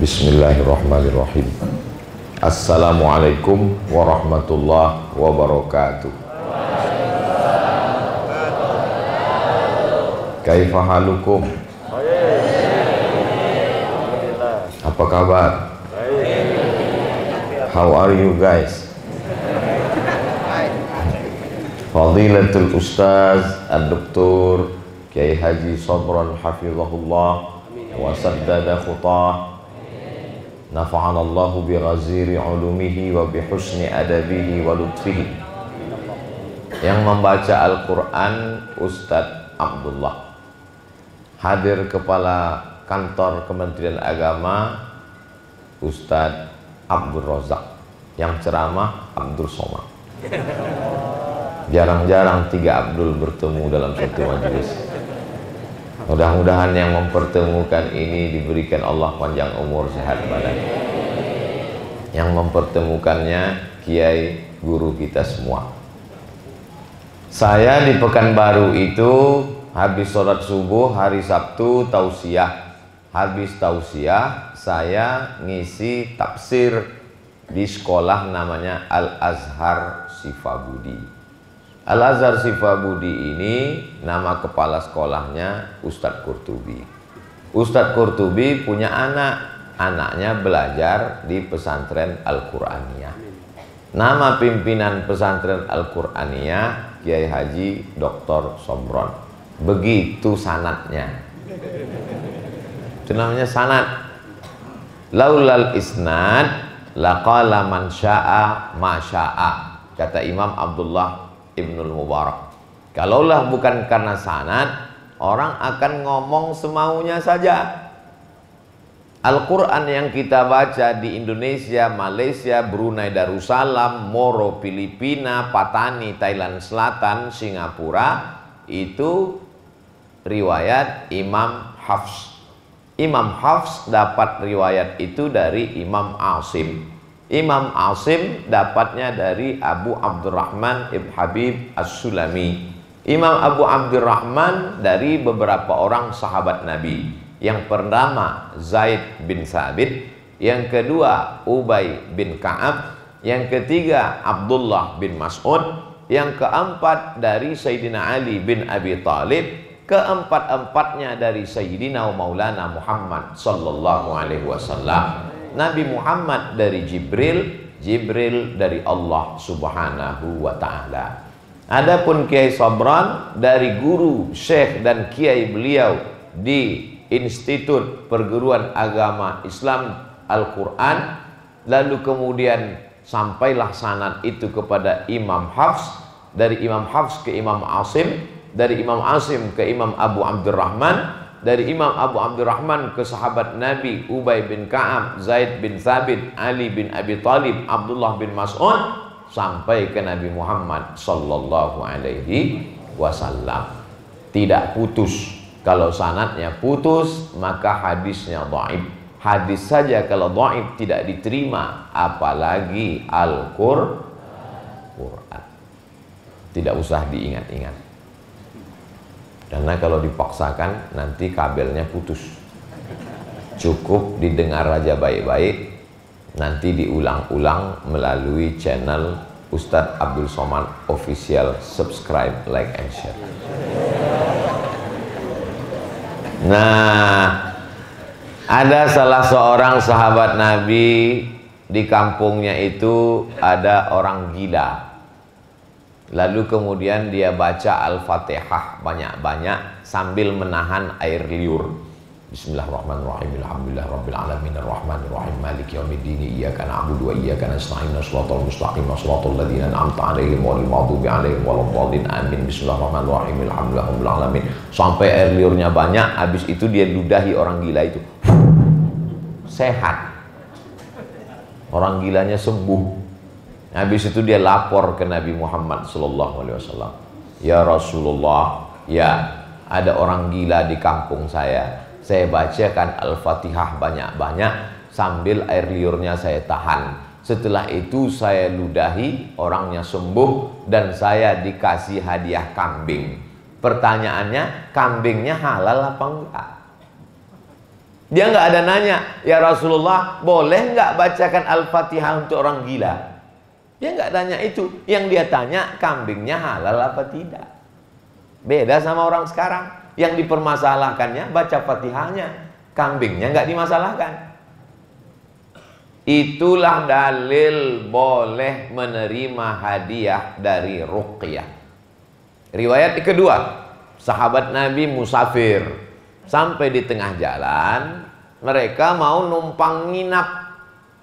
Bismillahirrahmanirrahim Assalamualaikum warahmatullahi wabarakatuh Kaifa halukum? Apa kabar? How are you guys? Fadilatul Ustaz Ad-Doktor Kiai Haji Sabran Hafizahullah Wa saddada khutah Ulumihi wa bi husni adabihi wa lutfihi. Yang membaca Al-Quran Ustadz Abdullah. Hadir Kepala Kantor Kementerian Agama Ustadz Abdul Rozak Yang ceramah Abdul Somad. Jarang-jarang tiga Abdul bertemu dalam satu majelis. Mudah-mudahan yang mempertemukan ini diberikan Allah panjang umur sehat badan. Yang mempertemukannya Kiai guru kita semua. Saya di Pekanbaru itu habis sholat subuh hari Sabtu tausiah. Habis tausiah saya ngisi tafsir di sekolah namanya Al Azhar Sifabudi. Al-Azhar Sifabudi ini nama kepala sekolahnya Ustadz Kurtubi. Ustadz Kurtubi punya anak, anaknya belajar di pesantren Al-Qur'aniyah. Nama pimpinan pesantren Al-Qur'aniyah Kiai Haji Dr. Sombron. Begitu sanatnya. Itu namanya sanat. Laulal isnad laqala man syaa ma syaa. Kata Imam Abdullah Ibnul Mubarak. Kalaulah bukan karena sanad, orang akan ngomong semaunya saja. Al-Quran yang kita baca di Indonesia, Malaysia, Brunei Darussalam, Moro, Filipina, Patani, Thailand Selatan, Singapura itu riwayat Imam Hafs. Imam Hafs dapat riwayat itu dari Imam Asim. Imam Asim dapatnya dari Abu Abdurrahman Ibn Habib As-Sulami. Imam Abu Abdurrahman dari beberapa orang sahabat Nabi. Yang pertama Zaid bin Sabit, yang kedua Ubay bin Ka'ab, yang ketiga Abdullah bin Mas'ud, yang keempat dari Sayyidina Ali bin Abi Talib, keempat-empatnya dari Sayyidina Maulana Muhammad sallallahu alaihi wasallam. Nabi Muhammad dari Jibril, Jibril dari Allah Subhanahu wa taala. Adapun Kiai Sabran dari guru, syekh dan kiai beliau di Institut Perguruan Agama Islam Al-Qur'an lalu kemudian sampailah sanad itu kepada Imam Hafs dari Imam Hafs ke Imam Asim dari Imam Asim ke Imam Abu Abdurrahman dari Imam Abu Abdurrahman ke sahabat Nabi Ubay bin Ka'ab, Zaid bin Thabit, Ali bin Abi Talib, Abdullah bin Mas'ud sampai ke Nabi Muhammad sallallahu alaihi wasallam. Tidak putus. Kalau sanatnya putus, maka hadisnya dhaif. Hadis saja kalau dhaif tidak diterima, apalagi Al-Qur'an. Tidak usah diingat-ingat. Karena kalau dipaksakan nanti kabelnya putus. Cukup didengar aja baik-baik. Nanti diulang-ulang melalui channel Ustadz Abdul Somad Official. Subscribe, like, and share. Nah, ada salah seorang sahabat Nabi di kampungnya itu ada orang gila Lalu kemudian dia baca Al-Fatihah banyak-banyak sambil menahan air liur. Bismillahirrahmanirrahim. Alhamdulillah rabbil alamin arrahmanir rahim maliki yaumiddin iyyaka na'budu wa iyyaka nasta'in shiratal mustaqim shiratal ladzina an'amta 'alaihim ghairil maghdubi 'alaihim waladdallin amin. Bismillahirrahmanirrahim. Alhamdulillah rabbil alamin. Sampai air liurnya banyak, habis itu dia ludahi orang gila itu. Sehat. Orang gilanya sembuh. Habis itu dia lapor ke Nabi Muhammad sallallahu alaihi wasallam. Ya Rasulullah, ya ada orang gila di kampung saya. Saya bacakan Al-Fatihah banyak-banyak sambil air liurnya saya tahan. Setelah itu saya ludahi, orangnya sembuh dan saya dikasih hadiah kambing. Pertanyaannya, kambingnya halal apa enggak? Dia nggak ada nanya, ya Rasulullah, boleh nggak bacakan Al-Fatihah untuk orang gila? Dia nggak tanya itu. Yang dia tanya, kambingnya halal apa tidak? Beda sama orang sekarang. Yang dipermasalahkannya baca Fatihahnya, kambingnya nggak dimasalahkan. Itulah dalil boleh menerima hadiah dari ruqyah. Riwayat kedua, sahabat Nabi musafir Sampai di tengah jalan, mereka mau numpang nginap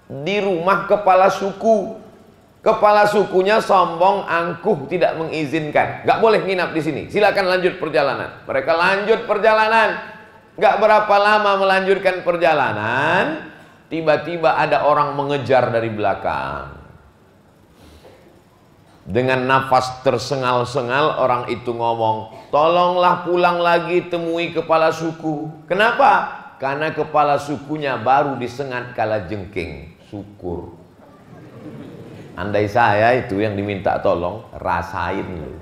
di rumah kepala suku. Kepala sukunya sombong, angkuh, tidak mengizinkan. Gak boleh nginap di sini. Silakan lanjut perjalanan. Mereka lanjut perjalanan. Gak berapa lama melanjutkan perjalanan, tiba-tiba ada orang mengejar dari belakang. Dengan nafas tersengal-sengal orang itu ngomong, tolonglah pulang lagi temui kepala suku. Kenapa? Karena kepala sukunya baru disengat kala jengking. Syukur. Andai saya itu yang diminta tolong, rasain lu.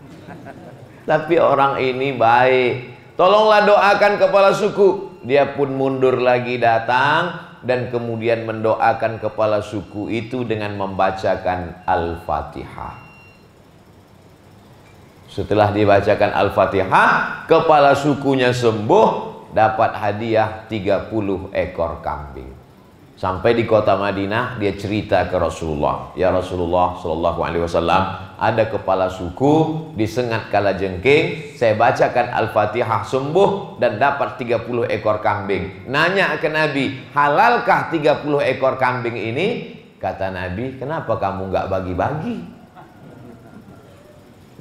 Tapi orang ini baik. Tolonglah doakan kepala suku. Dia pun mundur lagi datang dan kemudian mendoakan kepala suku itu dengan membacakan Al-Fatihah. Setelah dibacakan Al-Fatihah, kepala sukunya sembuh, dapat hadiah 30 ekor kambing. Sampai di kota Madinah, dia cerita ke Rasulullah, "Ya Rasulullah sallallahu alaihi wasallam, ada kepala suku disengat kala jengking, saya bacakan Al-Fatihah sembuh dan dapat 30 ekor kambing." Nanya ke Nabi, "Halalkah 30 ekor kambing ini?" Kata Nabi, "Kenapa kamu nggak bagi-bagi?"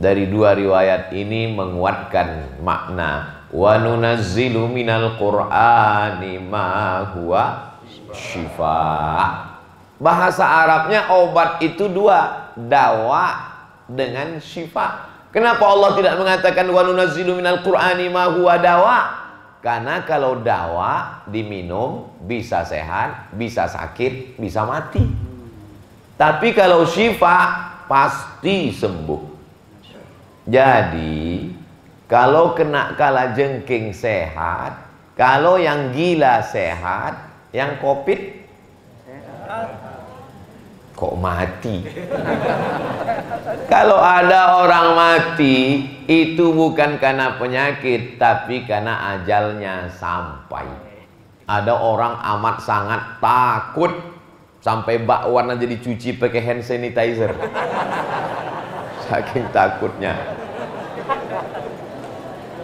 Dari dua riwayat ini menguatkan makna wa nunazzilu minal qur'ani ma huwa syifa. Bahasa Arabnya obat itu dua, dawa dengan syifa. Kenapa Allah tidak mengatakan wa nunazzilu minal qur'ani ma huwa dawa? Karena kalau dawa diminum bisa sehat, bisa sakit, bisa mati. Tapi kalau syifa pasti sembuh. Jadi kalau kena kala jengking sehat, kalau yang gila sehat, yang covid kok mati. kalau ada orang mati itu bukan karena penyakit tapi karena ajalnya sampai. Ada orang amat sangat takut sampai bakwan aja dicuci pakai hand sanitizer saking takutnya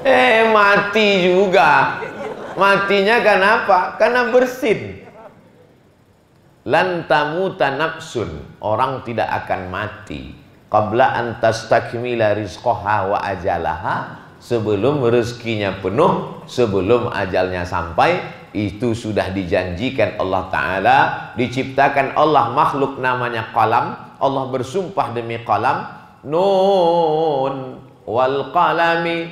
eh mati juga matinya kenapa karena bersin. Lantamuta nafsun. Orang tidak akan mati. Qabla an tastakmila rizqaha wa ajalaha. Sebelum rezekinya penuh sebelum ajalnya sampai itu sudah dijanjikan Allah Ta'ala. Diciptakan Allah makhluk namanya qalam. Allah bersumpah demi qalam. Nun wal qalami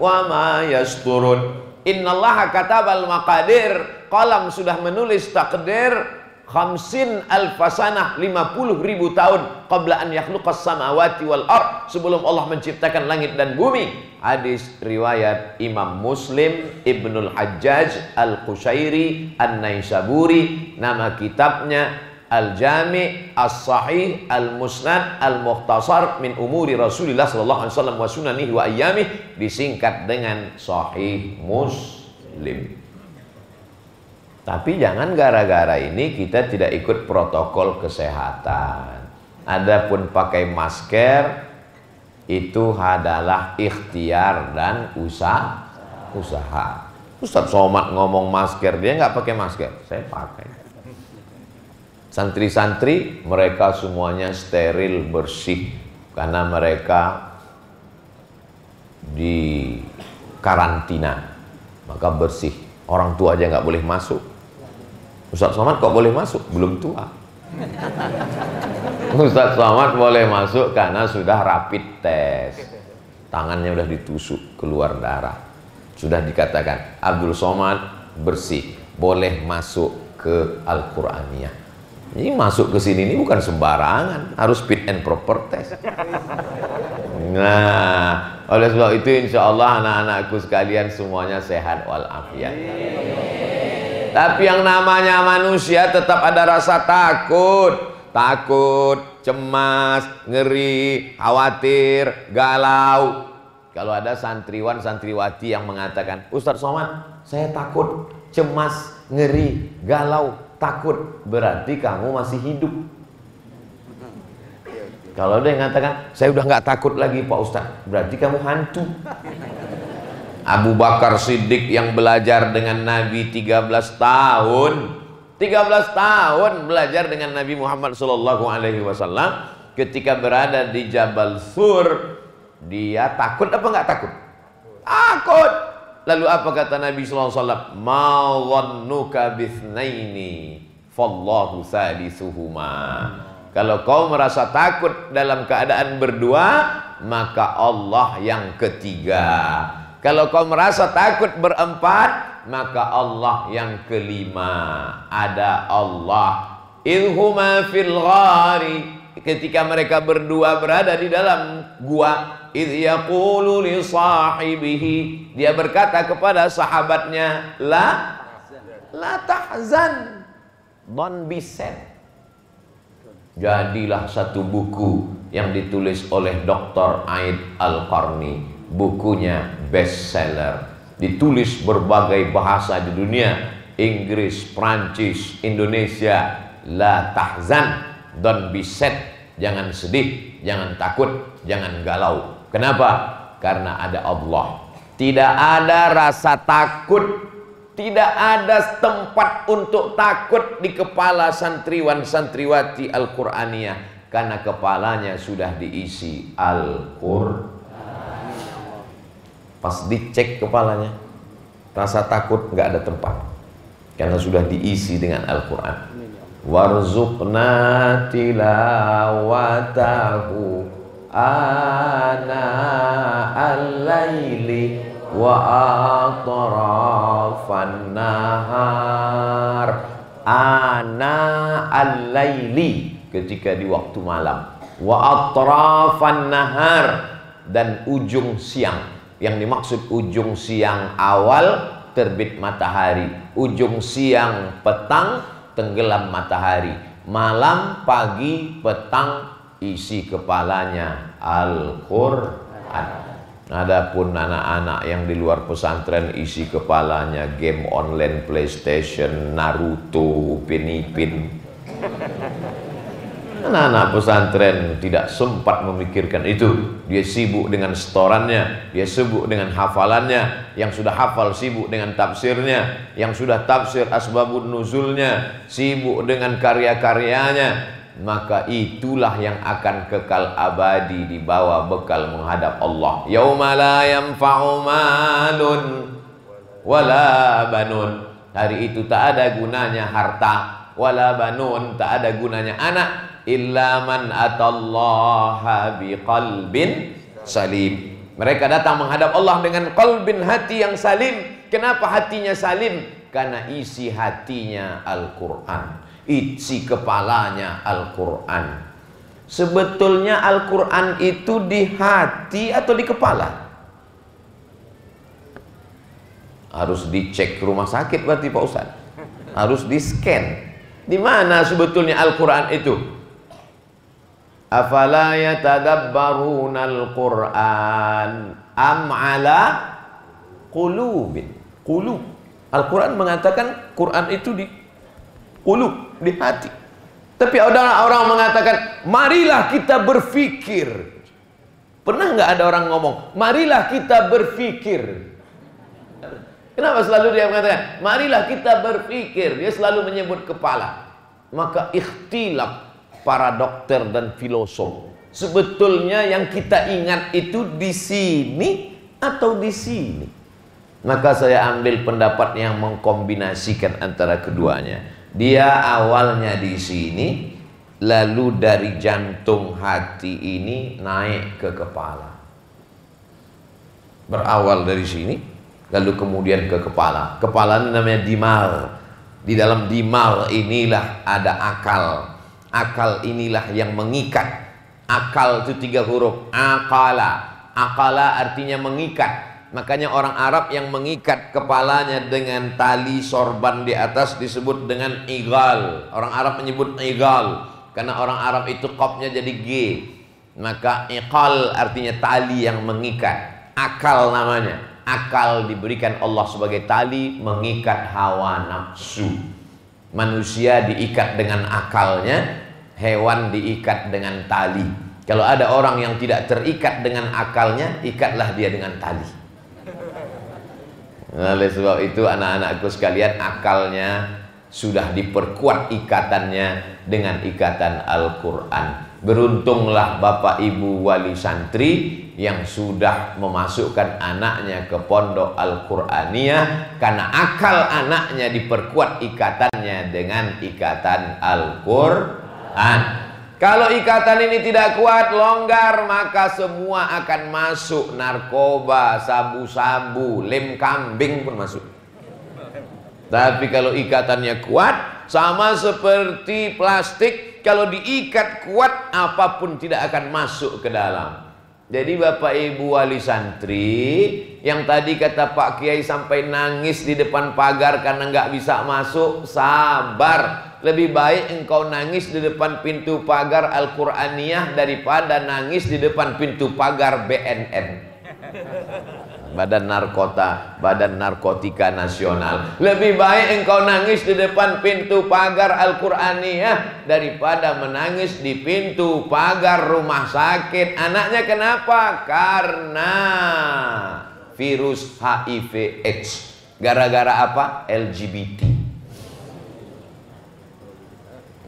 wa ma yasturun innallaha katabal maqadir. Qalam sudah menulis takdir. Khamsin alfasanah 50 ribu tahun qabla an yakhluqas samawati wal ard. Sebelum Allah menciptakan langit dan bumi. Hadis riwayat Imam Muslim Ibnul Hajjaj Al-Qushairi An-Naisaburi. Nama kitabnya Al-Jami' As-Sahih Al-Musnad Al-Mukhtasar min umuri Rasulullah sallallahu alaihi wasallam wa sunanihi wa ayyamih disingkat dengan Sahih Muslim. Tapi jangan gara-gara ini kita tidak ikut protokol kesehatan. Adapun pakai masker itu adalah ikhtiar dan usaha. usaha. Ustaz Somad ngomong masker, dia nggak pakai masker, saya pakai. Santri-santri mereka semuanya steril bersih. Karena mereka di karantina. Maka bersih. Orang tua aja nggak boleh masuk. Ustaz Somad kok boleh masuk? Belum tua. Ustaz Somad boleh masuk karena sudah rapid test. Tangannya udah ditusuk keluar darah. Sudah dikatakan Abdul Somad bersih. Boleh masuk ke Al-Quraniyah ini masuk ke sini ini bukan sembarangan, harus fit and proper test. Nah, oleh sebab itu insya Allah anak-anakku sekalian semuanya sehat walafiat. Tapi yang namanya manusia tetap ada rasa takut. Takut, cemas, ngeri, khawatir, galau. Kalau ada santriwan, santriwati yang mengatakan, Ustadz Somad, saya takut, cemas, ngeri, galau, takut. Berarti kamu masih hidup. Kalau yang mengatakan, saya udah nggak takut lagi Pak Ustadz, berarti kamu hantu. Abu Bakar Siddiq yang belajar dengan Nabi 13 tahun 13 tahun belajar dengan Nabi Muhammad Sallallahu Alaihi Wasallam ketika berada di Jabal Sur dia takut apa enggak takut takut lalu apa kata Nabi Sallallahu Alaihi Wasallam fallahu kalau kau merasa takut dalam keadaan berdua maka Allah yang ketiga kalau kau merasa takut berempat, maka Allah yang kelima. Ada Allah. Ilhuma fil. Ketika mereka berdua berada di dalam gua, idh yaqulu li. Dia berkata kepada sahabatnya, "La la tahzan." Don't be sad. Jadilah satu buku yang ditulis oleh Dr. Aid Al-Qarni bukunya bestseller ditulis berbagai bahasa di dunia Inggris, Prancis, Indonesia la tahzan don't be sad jangan sedih, jangan takut jangan galau kenapa? karena ada Allah tidak ada rasa takut tidak ada tempat untuk takut di kepala santriwan santriwati Al-Qur'aniyah karena kepalanya sudah diisi Al-Qur'an Pas dicek kepalanya, rasa takut nggak ada tempat. Karena sudah diisi dengan Al-Quran. Warzuqna tilawatahu ana al-laili wa atrafan nahar. Ana al-laili ketika di waktu malam. Wa atrafan nahar dan ujung siang. Yang dimaksud ujung siang awal terbit matahari, ujung siang petang tenggelam matahari, malam pagi petang isi kepalanya Al-Qur'an. Adapun anak-anak yang di luar pesantren isi kepalanya game online PlayStation, Naruto, Upin Ipin. Anak-anak pesantren tidak sempat memikirkan itu. Dia sibuk dengan setorannya, dia sibuk dengan hafalannya. Yang sudah hafal sibuk dengan tafsirnya, yang sudah tafsir asbabun nuzulnya, sibuk dengan karya-karyanya. Maka itulah yang akan kekal abadi di bawah bekal menghadap Allah. Yauma la yanfa'u malun wala banun. Hari itu tak ada gunanya harta wala banun, tak ada gunanya anak illa man atallaha biqalbin salim. Mereka datang menghadap Allah dengan qalbin hati yang salim. Kenapa hatinya salim? Karena isi hatinya Al-Qur'an. Isi kepalanya Al-Qur'an. Sebetulnya Al-Quran itu di hati atau di kepala? Harus dicek rumah sakit berarti Pak Ustaz. Harus di scan. Di mana sebetulnya Al-Quran itu? afala yatadabbaruna al-Qur'an am ala qulubin qulub Al-Quran mengatakan Quran itu di qulub di hati tapi ada orang mengatakan marilah kita berfikir pernah nggak ada orang ngomong marilah kita berfikir Kenapa selalu dia mengatakan marilah kita berfikir dia selalu menyebut kepala maka ikhtilaf para dokter dan filosof. Sebetulnya yang kita ingat itu di sini atau di sini. Maka saya ambil pendapat yang mengkombinasikan antara keduanya. Dia awalnya di sini, lalu dari jantung hati ini naik ke kepala. Berawal dari sini, lalu kemudian ke kepala. Kepala ini namanya dimal. Di dalam dimal inilah ada akal, Akal inilah yang mengikat. Akal itu tiga huruf. Akala. Akala artinya mengikat. Makanya orang Arab yang mengikat kepalanya dengan tali sorban di atas disebut dengan igal. Orang Arab menyebut igal karena orang Arab itu kopnya jadi G. Maka iqal artinya tali yang mengikat. Akal namanya. Akal diberikan Allah sebagai tali mengikat hawa nafsu. Manusia diikat dengan akalnya, hewan diikat dengan tali. Kalau ada orang yang tidak terikat dengan akalnya, ikatlah dia dengan tali. Oleh sebab itu anak-anakku sekalian akalnya sudah diperkuat ikatannya dengan ikatan Al-Quran. Beruntunglah Bapak Ibu wali santri yang sudah memasukkan anaknya ke pondok Al-Quraniyah karena akal anaknya diperkuat ikatannya dengan ikatan Al-Quran. Kalau ikatan ini tidak kuat, longgar, maka semua akan masuk narkoba, sabu-sabu, lem kambing pun masuk. Tapi kalau ikatannya kuat, sama seperti plastik, kalau diikat kuat, apa pun tidak akan masuk ke dalam. Jadi Bapak Ibu wali santri yang tadi kata Pak Kiai sampai nangis di depan pagar karena nggak bisa masuk, sabar lebih baik engkau nangis di depan pintu pagar Al-Quraniyah daripada nangis di depan pintu pagar BNN. Badan Narkota, Badan Narkotika Nasional. Lebih baik engkau nangis di depan pintu pagar Al-Quraniyah daripada menangis di pintu pagar rumah sakit. Anaknya kenapa? Karena virus HIV AIDS. Gara-gara apa? LGBT.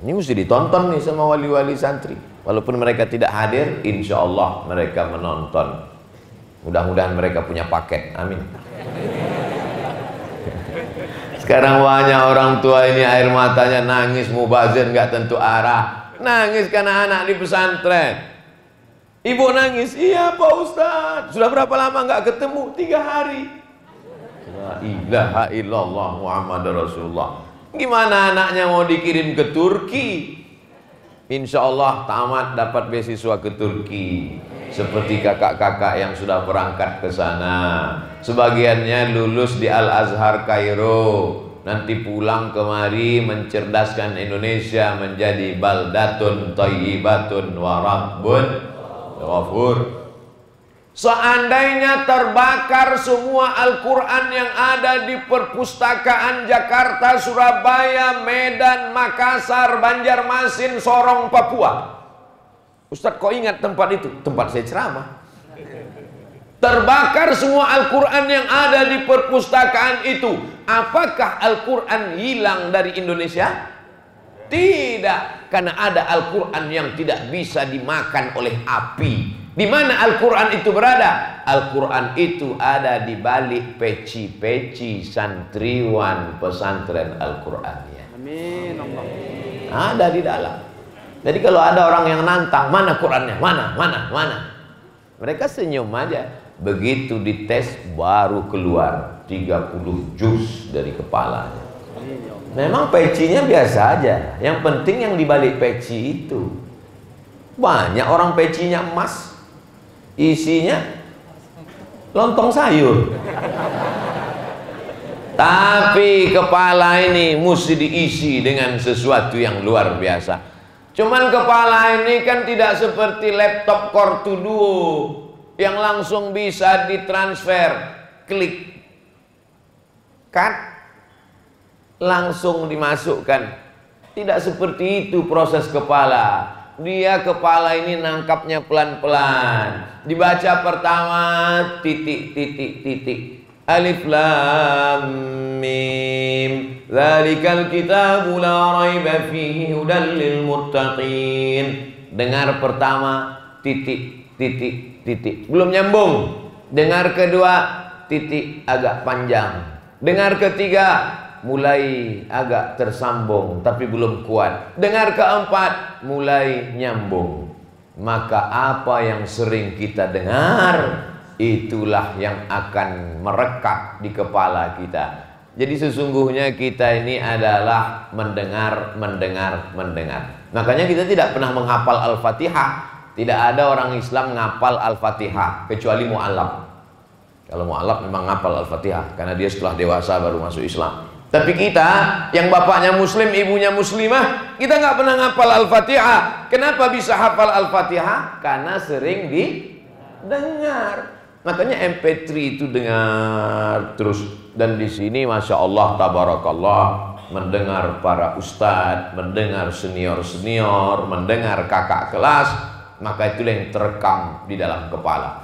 Ini mesti ditonton nih sama wali-wali santri. Walaupun mereka tidak hadir, insya Allah mereka menonton. Mudah-mudahan mereka punya paket. Amin. Sekarang banyak orang tua ini air matanya nangis mubazir nggak tentu arah. Nangis karena anak di pesantren. Ibu nangis, iya Pak Ustadz. Sudah berapa lama nggak ketemu? Tiga hari. La ilaha illallah Muhammad Rasulullah. Gimana anaknya mau dikirim ke Turki? Insya Allah tamat dapat beasiswa ke Turki seperti kakak-kakak yang sudah berangkat ke sana. Sebagiannya lulus di Al Azhar Kairo, nanti pulang kemari mencerdaskan Indonesia menjadi baldatun thayyibatun wa rabbun ghafur. Seandainya terbakar semua Al-Quran yang ada di perpustakaan Jakarta, Surabaya, Medan, Makassar, Banjarmasin, Sorong, Papua. Ustadz kok ingat tempat itu? Tempat saya ceramah. Terbakar semua Al-Quran yang ada di perpustakaan itu. Apakah Al-Quran hilang dari Indonesia? Tidak, karena ada Al-Quran yang tidak bisa dimakan oleh api di mana Al-Quran itu berada? Al-Quran itu ada di balik peci-peci santriwan pesantren Al-Qurannya. Amin Allah. Ada di dalam. Jadi kalau ada orang yang nantang, mana Qurannya? Mana? Mana? Mana? Mereka senyum aja. Begitu dites baru keluar 30 juz dari kepalanya. Memang pecinya biasa aja. Yang penting yang dibalik peci itu. Banyak orang pecinya emas, isinya lontong sayur. Tapi kepala ini mesti diisi dengan sesuatu yang luar biasa. Cuman kepala ini kan tidak seperti laptop Core 2 Duo yang langsung bisa ditransfer. Klik. Kan langsung dimasukkan. Tidak seperti itu proses kepala dia kepala ini nangkapnya pelan-pelan. Dibaca pertama titik titik titik. Alif lam mim. Dzalikal kitabu la raiba fihi hudal lil muttaqin. Dengar pertama titik titik titik. Belum nyambung. Dengar kedua titik agak panjang. Dengar ketiga mulai agak tersambung tapi belum kuat. Dengar keempat mulai nyambung. Maka apa yang sering kita dengar itulah yang akan merekat di kepala kita. Jadi sesungguhnya kita ini adalah mendengar, mendengar, mendengar. Makanya kita tidak pernah menghafal Al-Fatihah. Tidak ada orang Islam menghafal Al-Fatihah kecuali mu'alaf. Kalau mualaf memang ngapal Al-Fatihah karena dia setelah dewasa baru masuk Islam. Tapi kita yang bapaknya muslim, ibunya muslimah, kita nggak pernah ngapal Al-Fatihah. Kenapa bisa hafal Al-Fatihah? Karena sering didengar. Makanya MP3 itu dengar terus dan di sini masya Allah tabarakallah mendengar para ustadz, mendengar senior-senior, mendengar kakak kelas, maka itulah yang terekam di dalam kepala.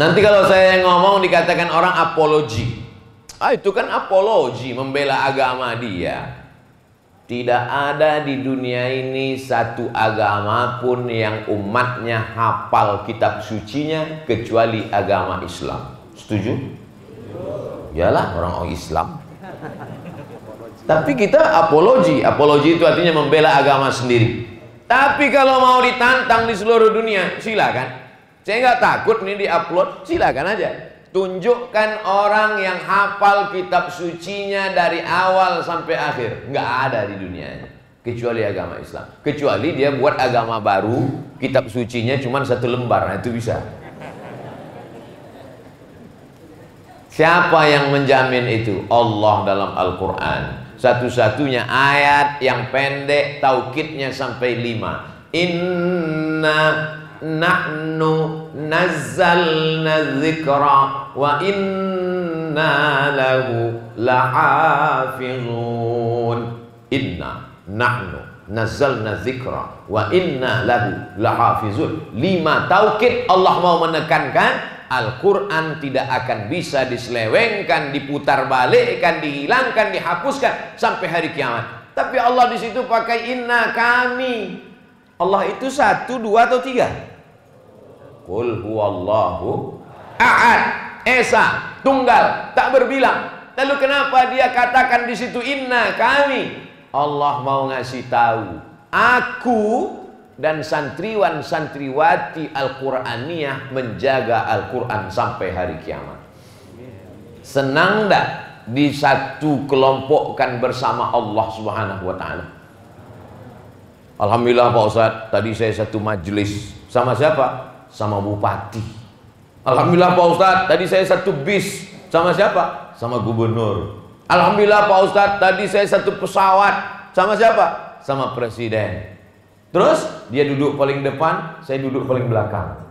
Nanti kalau saya ngomong dikatakan orang apologi. Ah itu kan apologi membela agama dia. Tidak ada di dunia ini satu agama pun yang umatnya hafal kitab sucinya kecuali agama Islam. Setuju? Yalah orang Islam. Tapi kita apologi. Apologi itu artinya membela agama sendiri. Tapi kalau mau ditantang di seluruh dunia, silakan. Saya nggak takut nih diupload, silakan aja. Tunjukkan orang yang hafal kitab sucinya dari awal sampai akhir. Nggak ada di dunia ini. Kecuali agama Islam. Kecuali dia buat agama baru, kitab sucinya cuma satu lembar. Nah, itu bisa. Siapa yang menjamin itu? Allah dalam Al-Quran. Satu-satunya ayat yang pendek, taukidnya sampai lima. Inna nahnu nazzalna dzikra wa inna lahu lahafizun. Inna nahnu nazzalna dzikra wa inna lahu lahafizun. Lima taukid Allah mau menekankan Al-Quran tidak akan bisa diselewengkan, diputar balikkan, dihilangkan, dihapuskan sampai hari kiamat. Tapi Allah di situ pakai inna kami Allah itu satu, dua atau tiga? Qul huwallahu ahad, esa, tunggal, tak berbilang. Lalu kenapa dia katakan di situ inna kami? Allah mau ngasih tahu, aku dan santriwan santriwati Al-Qur'aniyah menjaga Al-Qur'an sampai hari kiamat. Senang tak di satu kelompokkan bersama Allah Subhanahu wa taala? Alhamdulillah Pak Ustadz, tadi saya satu majelis sama siapa? Sama bupati. Alhamdulillah Pak Ustadz, tadi saya satu bis sama siapa? Sama gubernur. Alhamdulillah Pak Ustadz, tadi saya satu pesawat sama siapa? Sama presiden. Terus dia duduk paling depan, saya duduk paling belakang.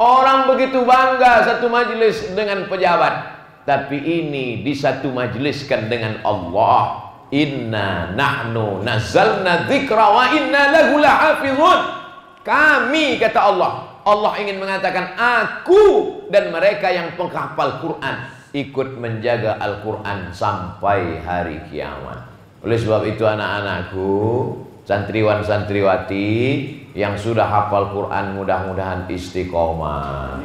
Orang begitu bangga satu majelis dengan pejabat. Tapi ini di satu majeliskan dengan Allah Inna nahnu nazzalna dzikra wa inna lahu lahafizun. Kami kata Allah. Allah ingin mengatakan aku dan mereka yang penghafal Quran ikut menjaga Al-Quran sampai hari kiamat. Oleh sebab itu anak-anakku, santriwan santriwati yang sudah hafal Quran mudah-mudahan istiqomah.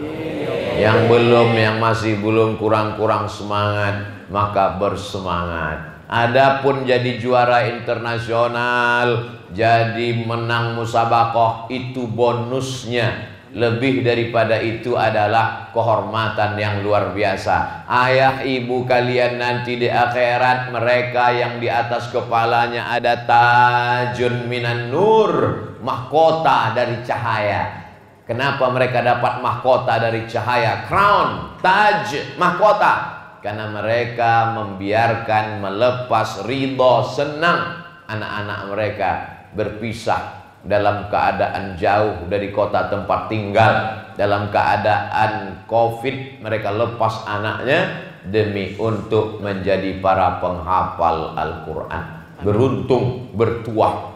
Yang belum, yang masih belum kurang-kurang semangat, maka bersemangat Adapun jadi juara internasional, jadi menang musabakoh itu bonusnya. Lebih daripada itu adalah kehormatan yang luar biasa. Ayah ibu kalian nanti di akhirat mereka yang di atas kepalanya ada tajun minan nur, mahkota dari cahaya. Kenapa mereka dapat mahkota dari cahaya? Crown, taj, mahkota karena mereka membiarkan melepas ridho senang anak-anak mereka berpisah dalam keadaan jauh dari kota tempat tinggal. Dalam keadaan covid mereka lepas anaknya demi untuk menjadi para penghafal Al-Quran. Beruntung bertuah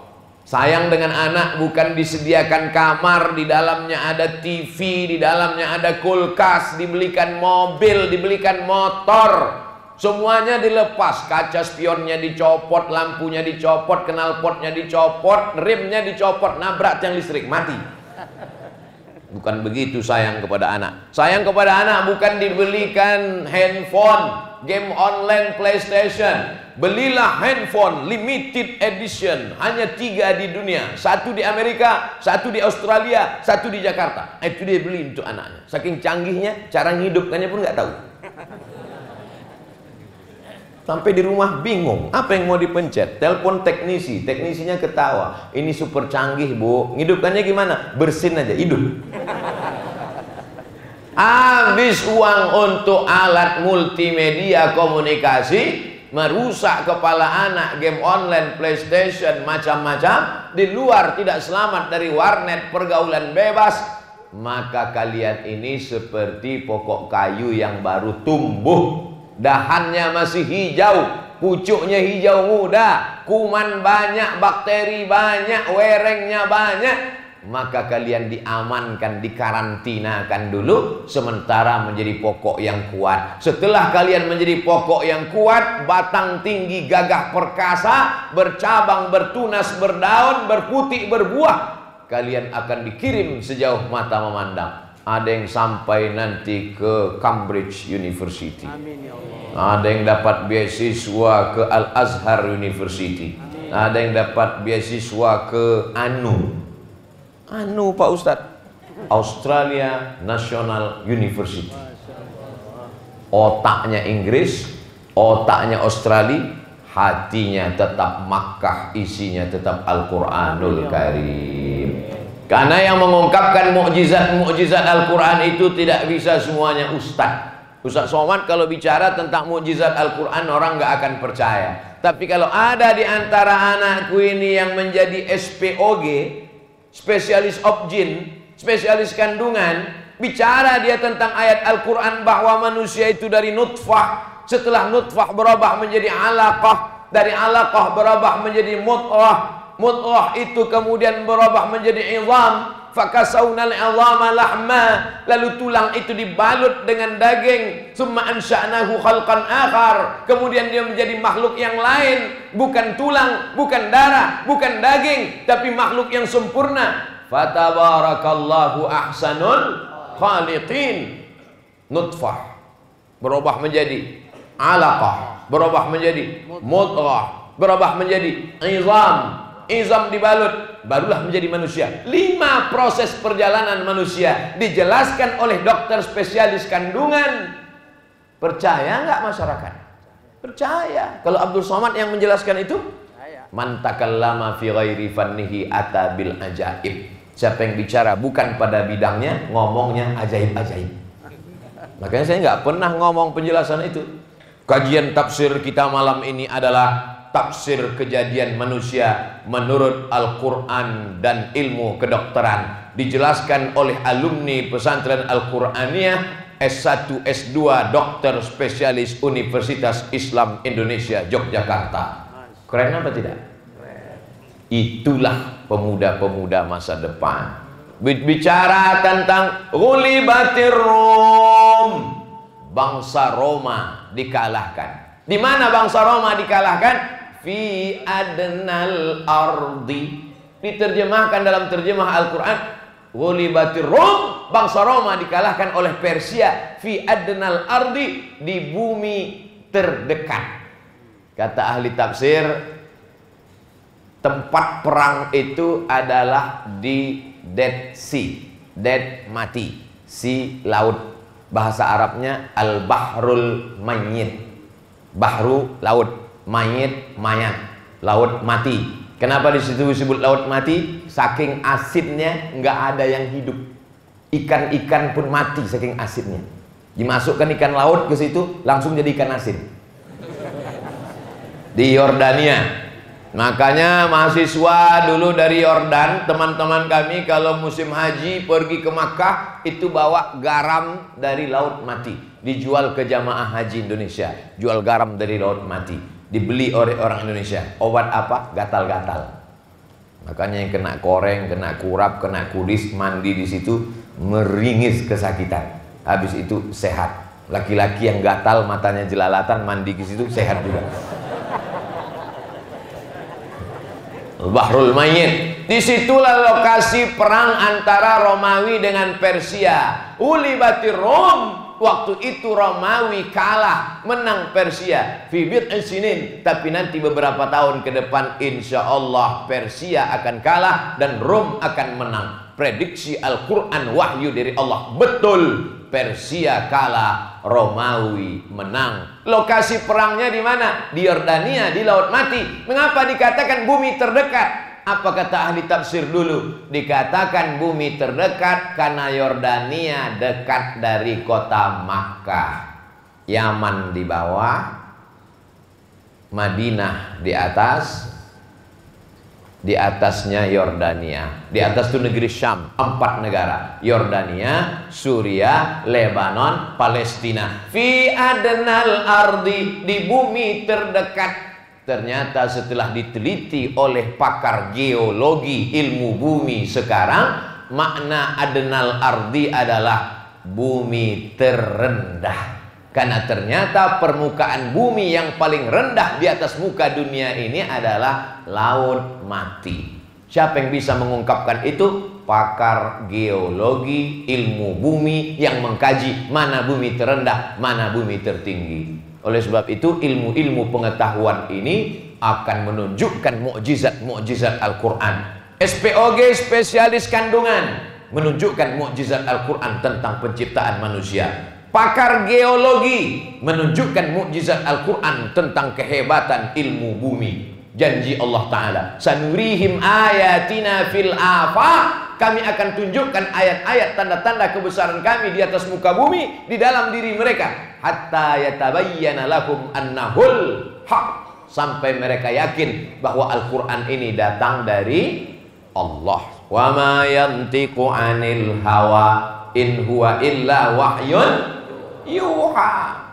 Sayang dengan anak bukan disediakan kamar, di dalamnya ada TV, di dalamnya ada kulkas, dibelikan mobil, dibelikan motor. Semuanya dilepas, kaca spionnya dicopot, lampunya dicopot, knalpotnya dicopot, remnya dicopot, nabrak tiang listrik, mati. Bukan begitu sayang kepada anak. Sayang kepada anak bukan dibelikan handphone, game online PlayStation, Belilah handphone limited edition. Hanya tiga di dunia. Satu di Amerika, satu di Australia, satu di Jakarta. Itu dia beli untuk anaknya. Saking canggihnya, cara menghidupkannya pun nggak tahu Sampai di rumah bingung Apa yang mau dipencet? Telepon teknisi Teknisinya ketawa. Ini super canggih bu. Hidupkannya gimana? Bersin aja, hidup Habis uang untuk alat multimedia komunikasi, merusak kepala anak game online, PlayStation, macam-macam, di luar tidak selamat dari warnet, pergaulan bebas, maka kalian ini seperti pokok kayu yang baru tumbuh, dahannya masih hijau, pucuknya hijau muda, kuman banyak, bakteri banyak, werengnya banyak, maka kalian diamankan, dikarantinakan dulu sementara menjadi pokok yang kuat. Setelah kalian menjadi pokok yang kuat, batang tinggi, gagah perkasa, bercabang, bertunas, berdaun, berputih, berbuah, kalian akan dikirim sejauh mata memandang. Ada yang sampai nanti ke Cambridge University. Amin, ya Allah. Ada yang dapat beasiswa ke Al Azhar University. Amin. Ada yang dapat beasiswa ke ANU Anu Pak Ustadz Australia National University Otaknya Inggris Otaknya Australia Hatinya tetap Makkah Isinya tetap Al-Quranul Karim Karena yang mengungkapkan mukjizat-mukjizat Al-Quran itu tidak bisa semuanya Ustadz Ustaz Somad kalau bicara tentang mukjizat Al-Quran orang nggak akan percaya. Tapi kalau ada di antara anakku ini yang menjadi SPOG, spesialis objin, spesialis kandungan, bicara dia tentang ayat Al-Quran bahwa manusia itu dari nutfah, setelah nutfah berubah menjadi alaqah, dari alaqah berubah menjadi mut'ah, mut'ah itu kemudian berubah menjadi izam, fakasaunal izama lahma. Lalu tulang itu dibalut dengan daging. Summa ansha'nahu khalqan akhar. Kemudian dia menjadi makhluk yang lain. Bukan tulang bukan darah bukan daging tapi makhluk yang sempurna. Fatabarakallahu ahsanul khaliqin. Nutfah. Berubah menjadi alaqah. Berubah menjadi mudghah. Berubah menjadi izam izam dibalut barulah menjadi manusia. Lima proses perjalanan manusia dijelaskan oleh dokter spesialis kandungan. Percaya nggak masyarakat? Percaya. Kalau Abdul Somad yang menjelaskan itu man takallama fi ghairi fannihi ata bil ajaib. Siapa yang bicara bukan pada bidangnya ngomongnya ajaib-ajaib. Makanya saya nggak pernah ngomong penjelasan itu. Kajian tafsir kita malam ini adalah tafsir kejadian manusia menurut Al-Quran dan ilmu kedokteran dijelaskan oleh alumni pesantren Al-Quraniyah S1, S2, dokter spesialis Universitas Islam Indonesia Yogyakarta. Keren apa tidak? Itulah pemuda-pemuda masa depan. Bicara tentang Ghulibatir Rom. Bangsa Roma dikalahkan. Di mana bangsa Roma dikalahkan? Fi adnal ardi. Diterjemahkan dalam terjemah Al-Quran. Ghulibatir Rom bangsa Roma dikalahkan oleh Persia. Fi adnal ardi di bumi terdekat. Kata ahli tafsir tempat perang itu adalah di Dead Sea. Dead mati. Si laut. Bahasa Arabnya Al-Bahrul Mayyit. Bahru laut mayit mayat laut mati. Kenapa di situ disebut laut mati? Saking asidnya nggak ada yang hidup. Ikan-ikan pun mati saking asidnya. Dimasukkan ikan laut ke situ langsung jadi ikan asin. Di Yordania. Makanya mahasiswa dulu dari Yordan teman-teman kami kalau musim haji pergi ke Makkah itu bawa garam dari laut mati. Dijual ke jamaah haji Indonesia. Jual garam dari laut mati dibeli oleh orang Indonesia. Obat apa? Gatal-gatal. Makanya yang kena koreng, kena kurap, kena kudis, mandi di situ meringis kesakitan. Habis itu sehat. Laki-laki yang gatal, matanya jelalatan, mandi di situ sehat juga. Bahrul Mayyit. Di situlah lokasi perang antara Romawi dengan Persia. Ulibatir Rom waktu itu Romawi kalah menang Persia. Fibit sinin. Tapi nanti beberapa tahun ke depan insya Allah Persia akan kalah dan Rom akan menang. Prediksi Al-Quran wahyu dari Allah. Betul Persia kalah Romawi menang. Lokasi perangnya di mana? Di Yordania di Laut Mati. Mengapa dikatakan bumi terdekat Apa kata ahli tafsir dulu? Dikatakan bumi terdekat karena Yordania dekat dari kota Makkah. Yaman di bawah, Madinah di atas, di atasnya Yordania. Di atas itu negeri Syam, empat negara. Yordania, Suria, Lebanon, Palestina. Fi adnal ardi di bumi terdekat Ternyata setelah diteliti oleh pakar geologi ilmu bumi sekarang, makna adenal ardi adalah bumi terendah. Karena ternyata permukaan bumi yang paling rendah di atas muka dunia ini adalah laut mati. Siapa yang bisa mengungkapkan itu? Pakar geologi ilmu bumi yang mengkaji mana bumi terendah, mana bumi tertinggi. Oleh sebab itu ilmu-ilmu pengetahuan ini akan menunjukkan mukjizat-mukjizat Al-Quran. SPOG spesialis kandungan menunjukkan mukjizat Al-Quran tentang penciptaan manusia. Pakar geologi menunjukkan mukjizat Al-Quran tentang kehebatan ilmu bumi. Janji Allah Ta'ala. Sanurihim ayatina fil afaq kami akan tunjukkan ayat-ayat tanda-tanda kebesaran kami di atas muka bumi di dalam diri mereka. Hatta yatabayyana lahum annahul haq. Sampai mereka yakin bahwa Al-Qur'an ini datang dari Allah. Wa ma yantiqu 'anil hawa in huwa illa wahyun yuha.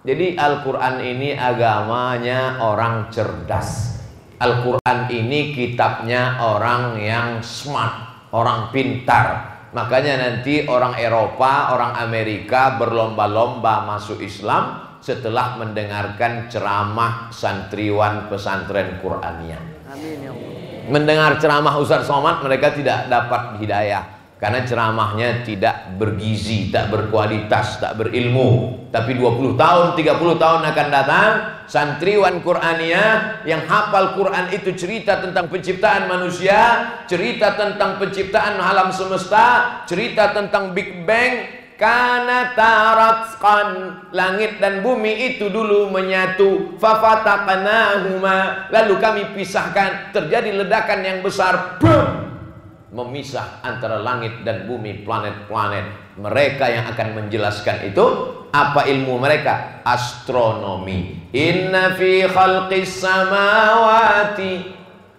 Jadi Al-Quran ini agamanya orang cerdas. Al-Quran ini kitabnya orang yang smart orang pintar. Makanya nanti orang Eropa, orang Amerika berlomba-lomba masuk Islam setelah mendengarkan ceramah santriwan pesantren Qur'aniyah. Amin ya Allah. Mendengar ceramah Ustaz Somad mereka tidak dapat hidayah karena ceramahnya tidak bergizi, tak berkualitas, tak berilmu. Tapi 20 tahun, 30 tahun akan datang santriwan Qur'ania yang hafal Quran itu cerita tentang penciptaan manusia, cerita tentang penciptaan alam semesta, cerita tentang Big Bang, karena taratkan langit dan bumi itu dulu menyatu fafataqnahuma lalu kami pisahkan terjadi ledakan yang besar boom memisah antara langit dan bumi planet-planet. Mereka yang akan menjelaskan itu apa ilmu mereka? Astronomi. Inna fi khalqis samawati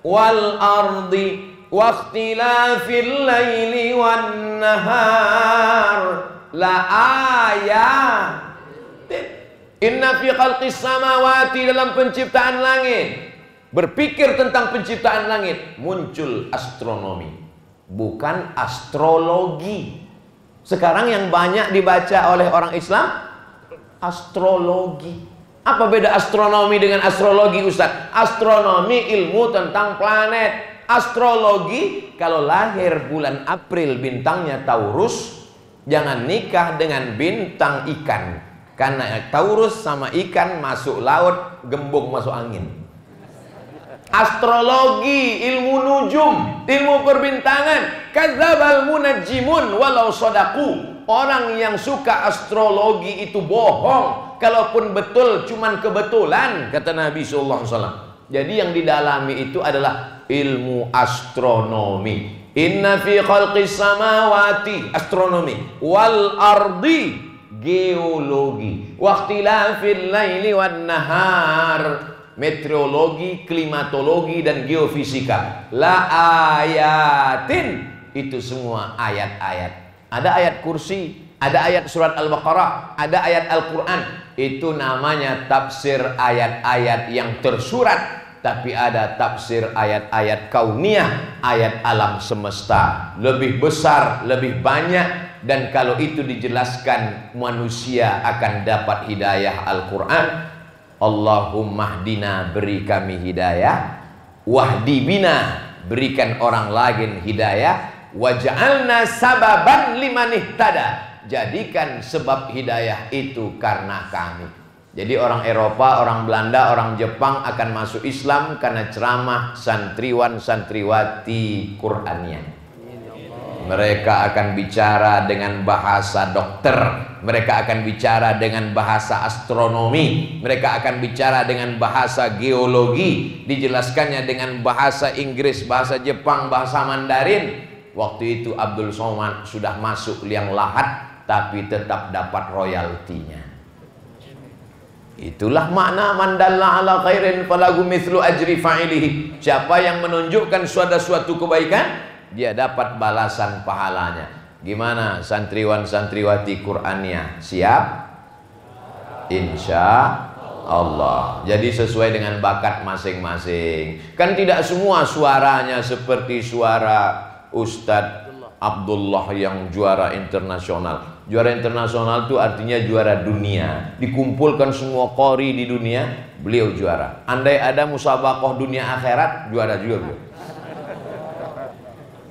wal ardi wa ikhtilafil laili wan nahar. La ayat. Inna fi khalqis samawati dalam penciptaan langit. Berpikir tentang penciptaan langit muncul astronomi bukan astrologi. Sekarang yang banyak dibaca oleh orang Islam astrologi. Apa beda astronomi dengan astrologi Ustaz? Astronomi ilmu tentang planet. Astrologi kalau lahir bulan April bintangnya Taurus, jangan nikah dengan bintang ikan. Karena Taurus sama ikan masuk laut, gembung masuk angin astrologi, ilmu nujum, ilmu perbintangan. Kadzabal munajjimun walau sodaku. Orang yang suka astrologi itu bohong. Kalaupun betul cuman kebetulan kata Nabi sallallahu alaihi wasallam. Jadi yang didalami itu adalah ilmu astronomi. Inna fi khalqis samawati astronomi wal ardi geologi. Waqtilafil laili wan nahar meteorologi, klimatologi dan geofisika. La ayatin itu semua ayat-ayat. Ada ayat kursi, ada ayat surat Al-Baqarah, ada ayat Al-Qur'an. Itu namanya tafsir ayat-ayat yang tersurat tapi ada tafsir ayat-ayat kauniyah, ayat alam semesta. Lebih besar, lebih banyak dan kalau itu dijelaskan manusia akan dapat hidayah Al-Qur'an Allahumma hdina beri kami hidayah. Wahdi bina berikan orang lain hidayah. Waj'alna sababan liman ihtada jadikan sebab hidayah itu karena kami. Jadi orang Eropa, orang Belanda, orang Jepang akan masuk Islam karena ceramah santriwan santriwati Qur'annya Mereka akan bicara dengan bahasa dokter, mereka akan bicara dengan bahasa astronomi, mereka akan bicara dengan bahasa geologi, dijelaskannya dengan bahasa Inggris, bahasa Jepang, bahasa Mandarin. Waktu itu Abdul Somad sudah masuk liang lahat tapi tetap dapat royaltinya. Itulah makna mandalla ala khairin falagu mithlu ajri fa'ilihi. Siapa yang menunjukkan suatu suatu kebaikan, dia dapat balasan pahalanya. Gimana santriwan santriwati Qur'annya? Siap? Insya Allah. Jadi sesuai dengan bakat masing-masing. Kan tidak semua suaranya seperti suara Ustadz Abdullah yang juara internasional. Juara internasional itu artinya juara dunia. Dikumpulkan semua kori di dunia, beliau juara. Andai ada musabakoh dunia akhirat, juara juga beliau.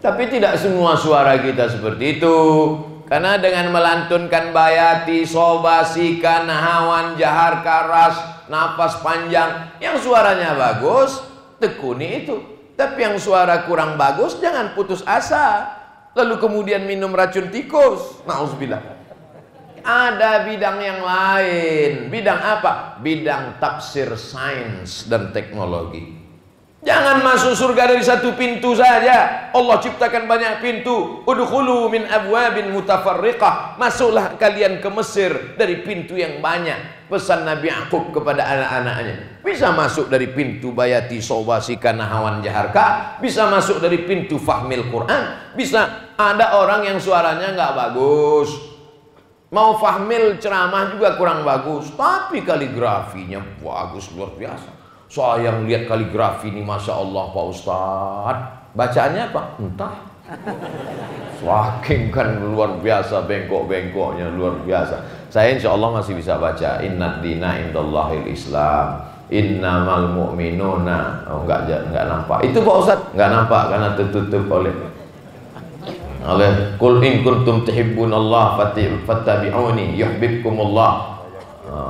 Tapi tidak semua suara kita seperti itu. Karena dengan melantunkan bayati, sobasikan, hawan, jahar, karas, nafas panjang, yang suaranya bagus, tekuni itu. Tapi yang suara kurang bagus, jangan putus asa. Lalu kemudian minum racun tikus. Nauzubillah. Ada bidang yang lain. Bidang apa? Bidang tafsir sains dan teknologi. Jangan masuk surga dari satu pintu saja. Allah ciptakan banyak pintu. Udkhulu min abwabin mutafarriqah. Masuklah kalian ke Mesir dari pintu yang banyak. Pesan Nabi Yaqub kepada anak-anaknya. Bisa masuk dari pintu bayati sobasi hawan jaharka. Bisa masuk dari pintu fahmil Quran. Bisa ada orang yang suaranya nggak bagus. Mau fahmil ceramah juga kurang bagus. Tapi kaligrafinya bagus luar biasa. Saya lihat kaligrafi ini Masya Allah Pak Ustadz Bacaannya apa? Entah. Saking kan luar biasa bengkok-bengkoknya luar biasa. Saya insya Allah masih bisa baca. Inna dina indallahil islam. Innamal mu'minuna. Oh enggak, enggak nampak. Itu Pak Ustadz enggak nampak karena tertutup oleh oleh Kul in kuntum tuhibbun Allah fattabi'uni yuhibbukumullah.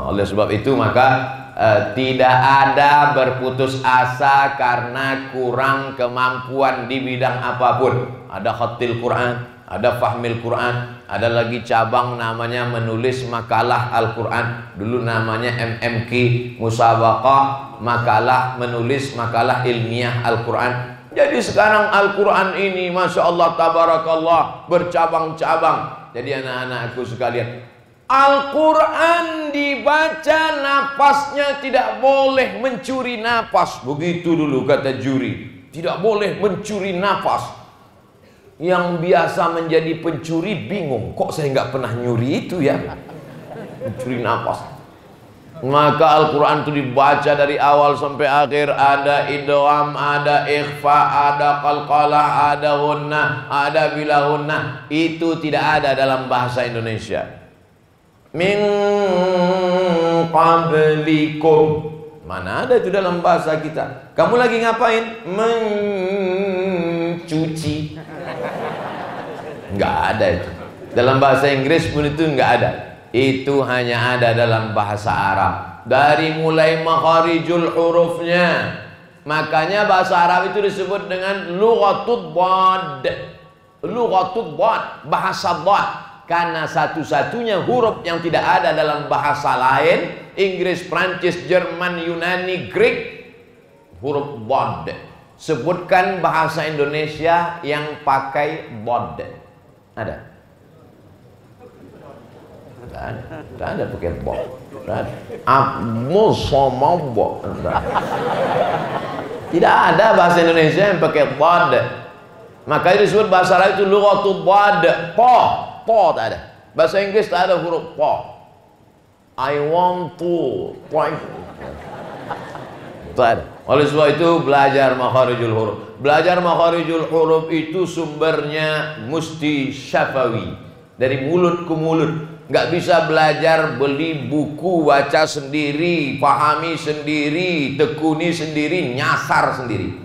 Oleh sebab itu maka Uh, tidak ada berputus asa karena kurang kemampuan di bidang apa pun. Ada khatil Quran, ada fahmil Quran, ada lagi cabang namanya menulis makalah Al-Quran. Dulu namanya MMQ, musabaqah, makalah menulis makalah ilmiah Al-Quran. Jadi sekarang Al-Quran ini Masya Allah Tabarakallah bercabang-cabang. Jadi anak-anakku sekalian Al-Quran dibaca napasnya tidak boleh mencuri napas. Begitu dulu kata juri. Tidak boleh mencuri napas. Yang biasa menjadi pencuri bingung. Kok saya nggak pernah nyuri itu ya? Mencuri napas. Maka Al-Quran itu dibaca dari awal sampai akhir Ada idham, ada ikhfa, ada qalqalah, ada hunnah, ada bilahunna Itu tidak ada dalam bahasa Indonesia min qablikum. Mana ada itu dalam bahasa kita? Kamu lagi ngapain? Mencuci. Nggak ada itu. Dalam bahasa Inggris pun itu nggak ada. Itu hanya ada dalam bahasa Arab. Dari mulai makharijul hurufnya. Makanya bahasa Arab itu disebut dengan lughatud bad lughatud bad bahasa bad karena satu-satunya huruf yang tidak ada dalam bahasa lain Inggris, Prancis, Jerman, Yunani, Greek huruf bod. Sebutkan bahasa Indonesia yang pakai bod. Ada? tidak ada. Tidak ada pakai bod. Sama bod. Tidak ada bahasa Indonesia yang pakai bod. Makanya disebut bahasa lain itu lughatul bod. Po po tak ada. Bahasa Inggris tak ada huruf po. I want to point. Tak ada. Oleh sebab itu belajar makharijul huruf. Belajar makharijul huruf itu sumbernya mesti syafawi. Dari mulut ke mulut. Nggak bisa belajar beli buku, baca sendiri, pahami sendiri, tekuni sendiri, nyasar sendiri.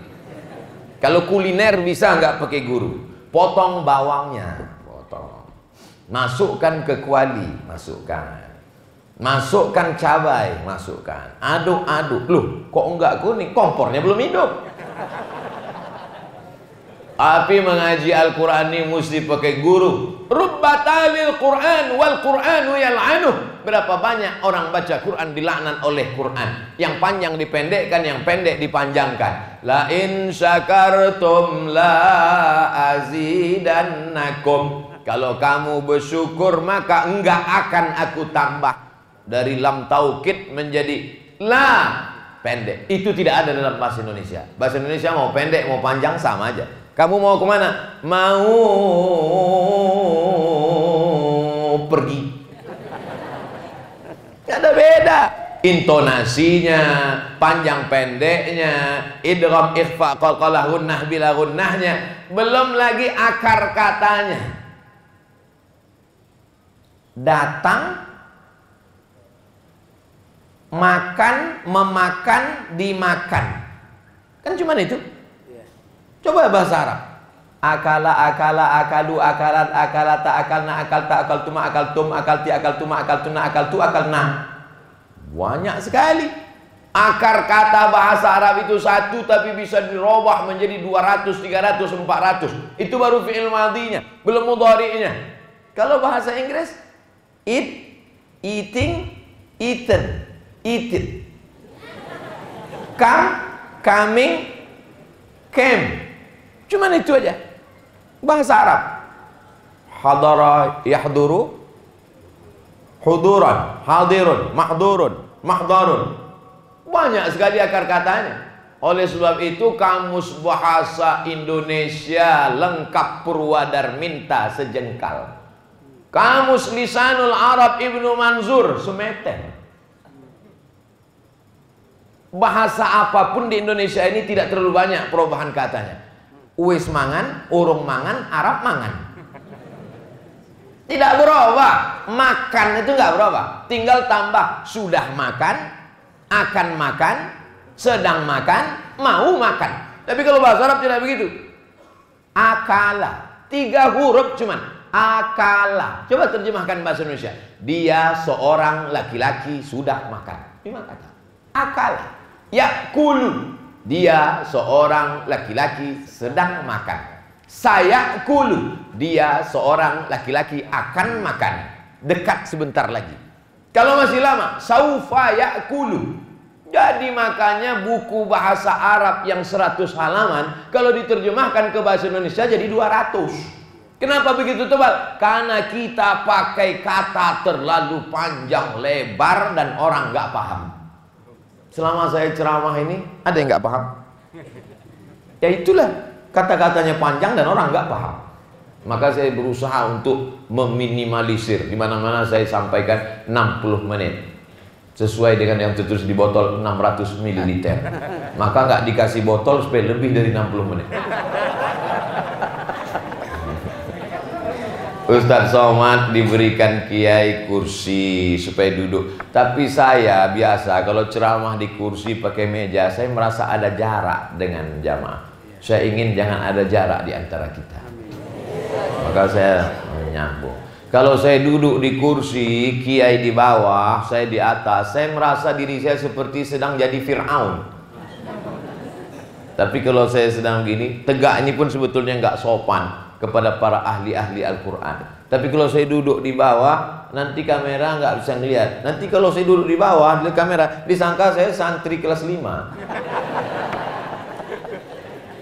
Kalau kuliner bisa nggak pakai guru. Potong bawangnya, Masukkan ke kuali, masukkan. Masukkan cabai, masukkan. Aduk-aduk. Loh, kok enggak kuning? Kompornya belum hidup. Tapi mengaji Al-Quran ini mesti pakai guru. Rubbatalil Quran wal Quranu yal'anuh. Berapa banyak orang baca Quran dilaknat oleh Quran. Yang panjang dipendekkan, yang pendek dipanjangkan. La in syakartum la azidannakum. Kalau kamu bersyukur maka enggak akan aku tambah. Dari lam taukid menjadi la pendek. Itu tidak ada dalam bahasa Indonesia. Bahasa Indonesia mau pendek mau panjang sama aja. Kamu mau ke mana? Mau pergi. Gak ada beda. Intonasinya, panjang pendeknya, idgham ikhfa qalqalah gunnah bila belum lagi akar katanya. Datang makan, memakan, dimakan. Kan cuma itu. Coba bahasa Arab. Akala, akala, akalu, akalat, akalata, akalna, akalta, akaltuma, akaltum, akalti, akaltuma, akaltuna, akaltu, akalna. Banyak sekali. Akar kata bahasa Arab itu satu tapi bisa dirubah menjadi 200, 300, 400. Itu baru fi'il madinya, belum mudhari'nya. Kalau bahasa Inggris, eat, eating, eaten, eaten. Come, coming, came. Cuman itu aja. Bahasa Arab. Hadara yahduru huduran, hadirun, mahdurun, mahdarun. Banyak sekali akar katanya. Oleh sebab itu kamus bahasa Indonesia lengkap Purwadarminta sejengkal. Kamus Lisanul Arab Ibnu Manzur semeter. Bahasa apa pun di Indonesia ini tidak terlalu banyak perubahan katanya. Uwis mangan, urung mangan, Arab mangan. Tidak berubah. Makan itu nggak berubah. Tinggal tambah sudah makan, akan makan, sedang makan, mau makan. Tapi kalau bahasa Arab tidak begitu. Akala. Tiga huruf cuman. Akala. Coba terjemahkan bahasa Indonesia. Dia seorang laki-laki sudah makan. Lima kata. Akala. Yakulu. Dia seorang laki-laki sedang makan. Saya kulu. Dia seorang laki-laki akan makan. Dekat sebentar lagi. Kalau masih lama, saufa yakulu. Jadi makanya buku bahasa Arab yang 100 halaman kalau diterjemahkan ke bahasa Indonesia jadi 200. Kenapa begitu tebal? Karena kita pakai kata terlalu panjang lebar dan orang nggak paham. Selama saya ceramah ini, ada yang nggak paham? Ya itulah kata-katanya panjang dan orang nggak paham. Maka saya berusaha untuk meminimalisir. Di mana-mana saya sampaikan 60 menit. Sesuai dengan yang tertulis di botol 600 ml. Maka nggak dikasih botol supaya lebih dari 60 menit. Ustadz Somad diberikan kiai kursi supaya duduk. Tapi saya biasa kalau ceramah di kursi pakai meja, saya merasa ada jarak dengan jamaah. Saya ingin jangan ada jarak di antara kita. Maka saya menyambung. Kalau saya duduk di kursi, kiai di bawah, saya di atas, saya merasa diri saya seperti sedang jadi Fir'aun. Tapi kalau saya sedang gini, tegak ini pun sebetulnya nggak sopan kepada para ahli-ahli Al-Quran. Tapi kalau saya duduk di bawah, nanti kamera nggak bisa ngeliat. Nanti kalau saya duduk di bawah, di kamera, disangka saya santri kelas 5.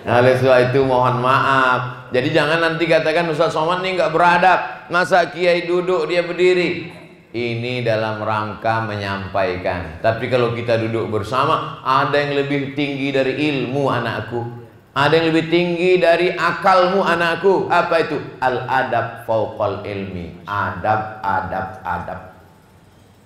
Nah, oleh sebab itu mohon maaf. Jadi jangan nanti katakan Ustaz Somad ini nggak beradab. Masa kiai duduk dia berdiri. Ini dalam rangka menyampaikan. Tapi kalau kita duduk bersama, ada yang lebih tinggi dari ilmu anakku. Ada yang lebih tinggi dari akalmu anakku. Apa itu? Al-adab fauqal ilmi. Adab, adab, adab.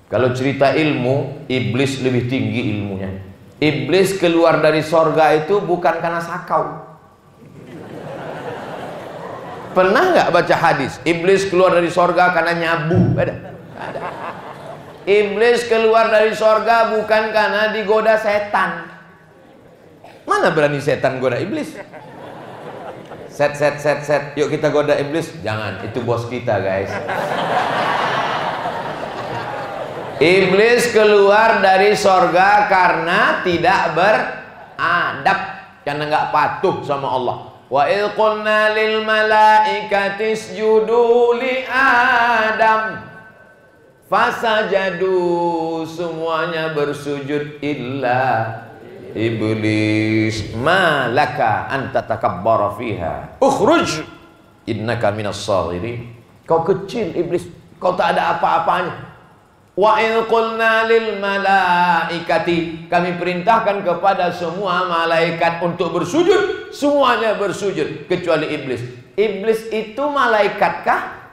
Kalau cerita ilmu, iblis lebih tinggi ilmunya. Iblis keluar dari sorga itu bukan karena sakau. Pernah nggak baca hadis? Iblis keluar dari sorga karena nyabu. Ada? Ada. Iblis keluar dari sorga bukan karena digoda setan. Mana berani setan goda iblis? Set, set, set, set. Yuk kita goda iblis. Jangan, itu bos kita guys. Iblis keluar dari sorga karena tidak beradab. Karena nggak patuh sama Allah. Wa idh qulna lil malaikati isjudu li Adam Fasajadu semuanya bersujud illa iblis malaka anta takabbara fiha ukhruj innaka minas sagirin kau kecil iblis kau tak ada apa-apanya Wa qulna lil malaikati kami perintahkan kepada semua malaikat untuk bersujud, semuanya bersujud kecuali iblis. Iblis itu malaikatkah?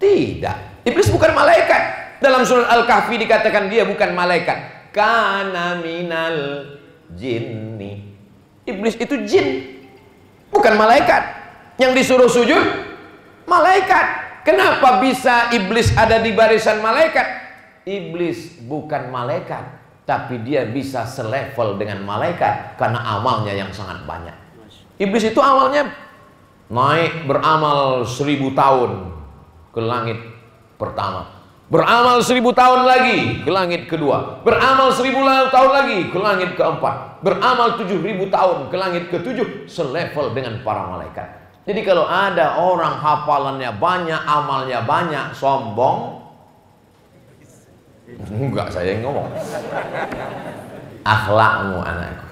Tidak. Iblis bukan malaikat. Dalam surat Al-Kahfi dikatakan dia bukan malaikat. Kana minal jinni. Iblis itu jin, bukan malaikat. Yang disuruh sujud malaikat. Kenapa bisa iblis ada di barisan malaikat? Iblis bukan malaikat, tapi dia bisa selevel dengan malaikat karena amalnya yang sangat banyak. Iblis itu awalnya naik beramal seribu tahun ke langit pertama. Beramal seribu tahun lagi ke langit kedua. Beramal seribu tahun lagi ke langit keempat. Beramal tujuh ribu tahun ke langit ketujuh. Selevel dengan para malaikat. Jadi kalau ada orang hafalannya banyak, amalnya banyak, sombong, enggak saya yang ngomong. Akhlakmu anakku.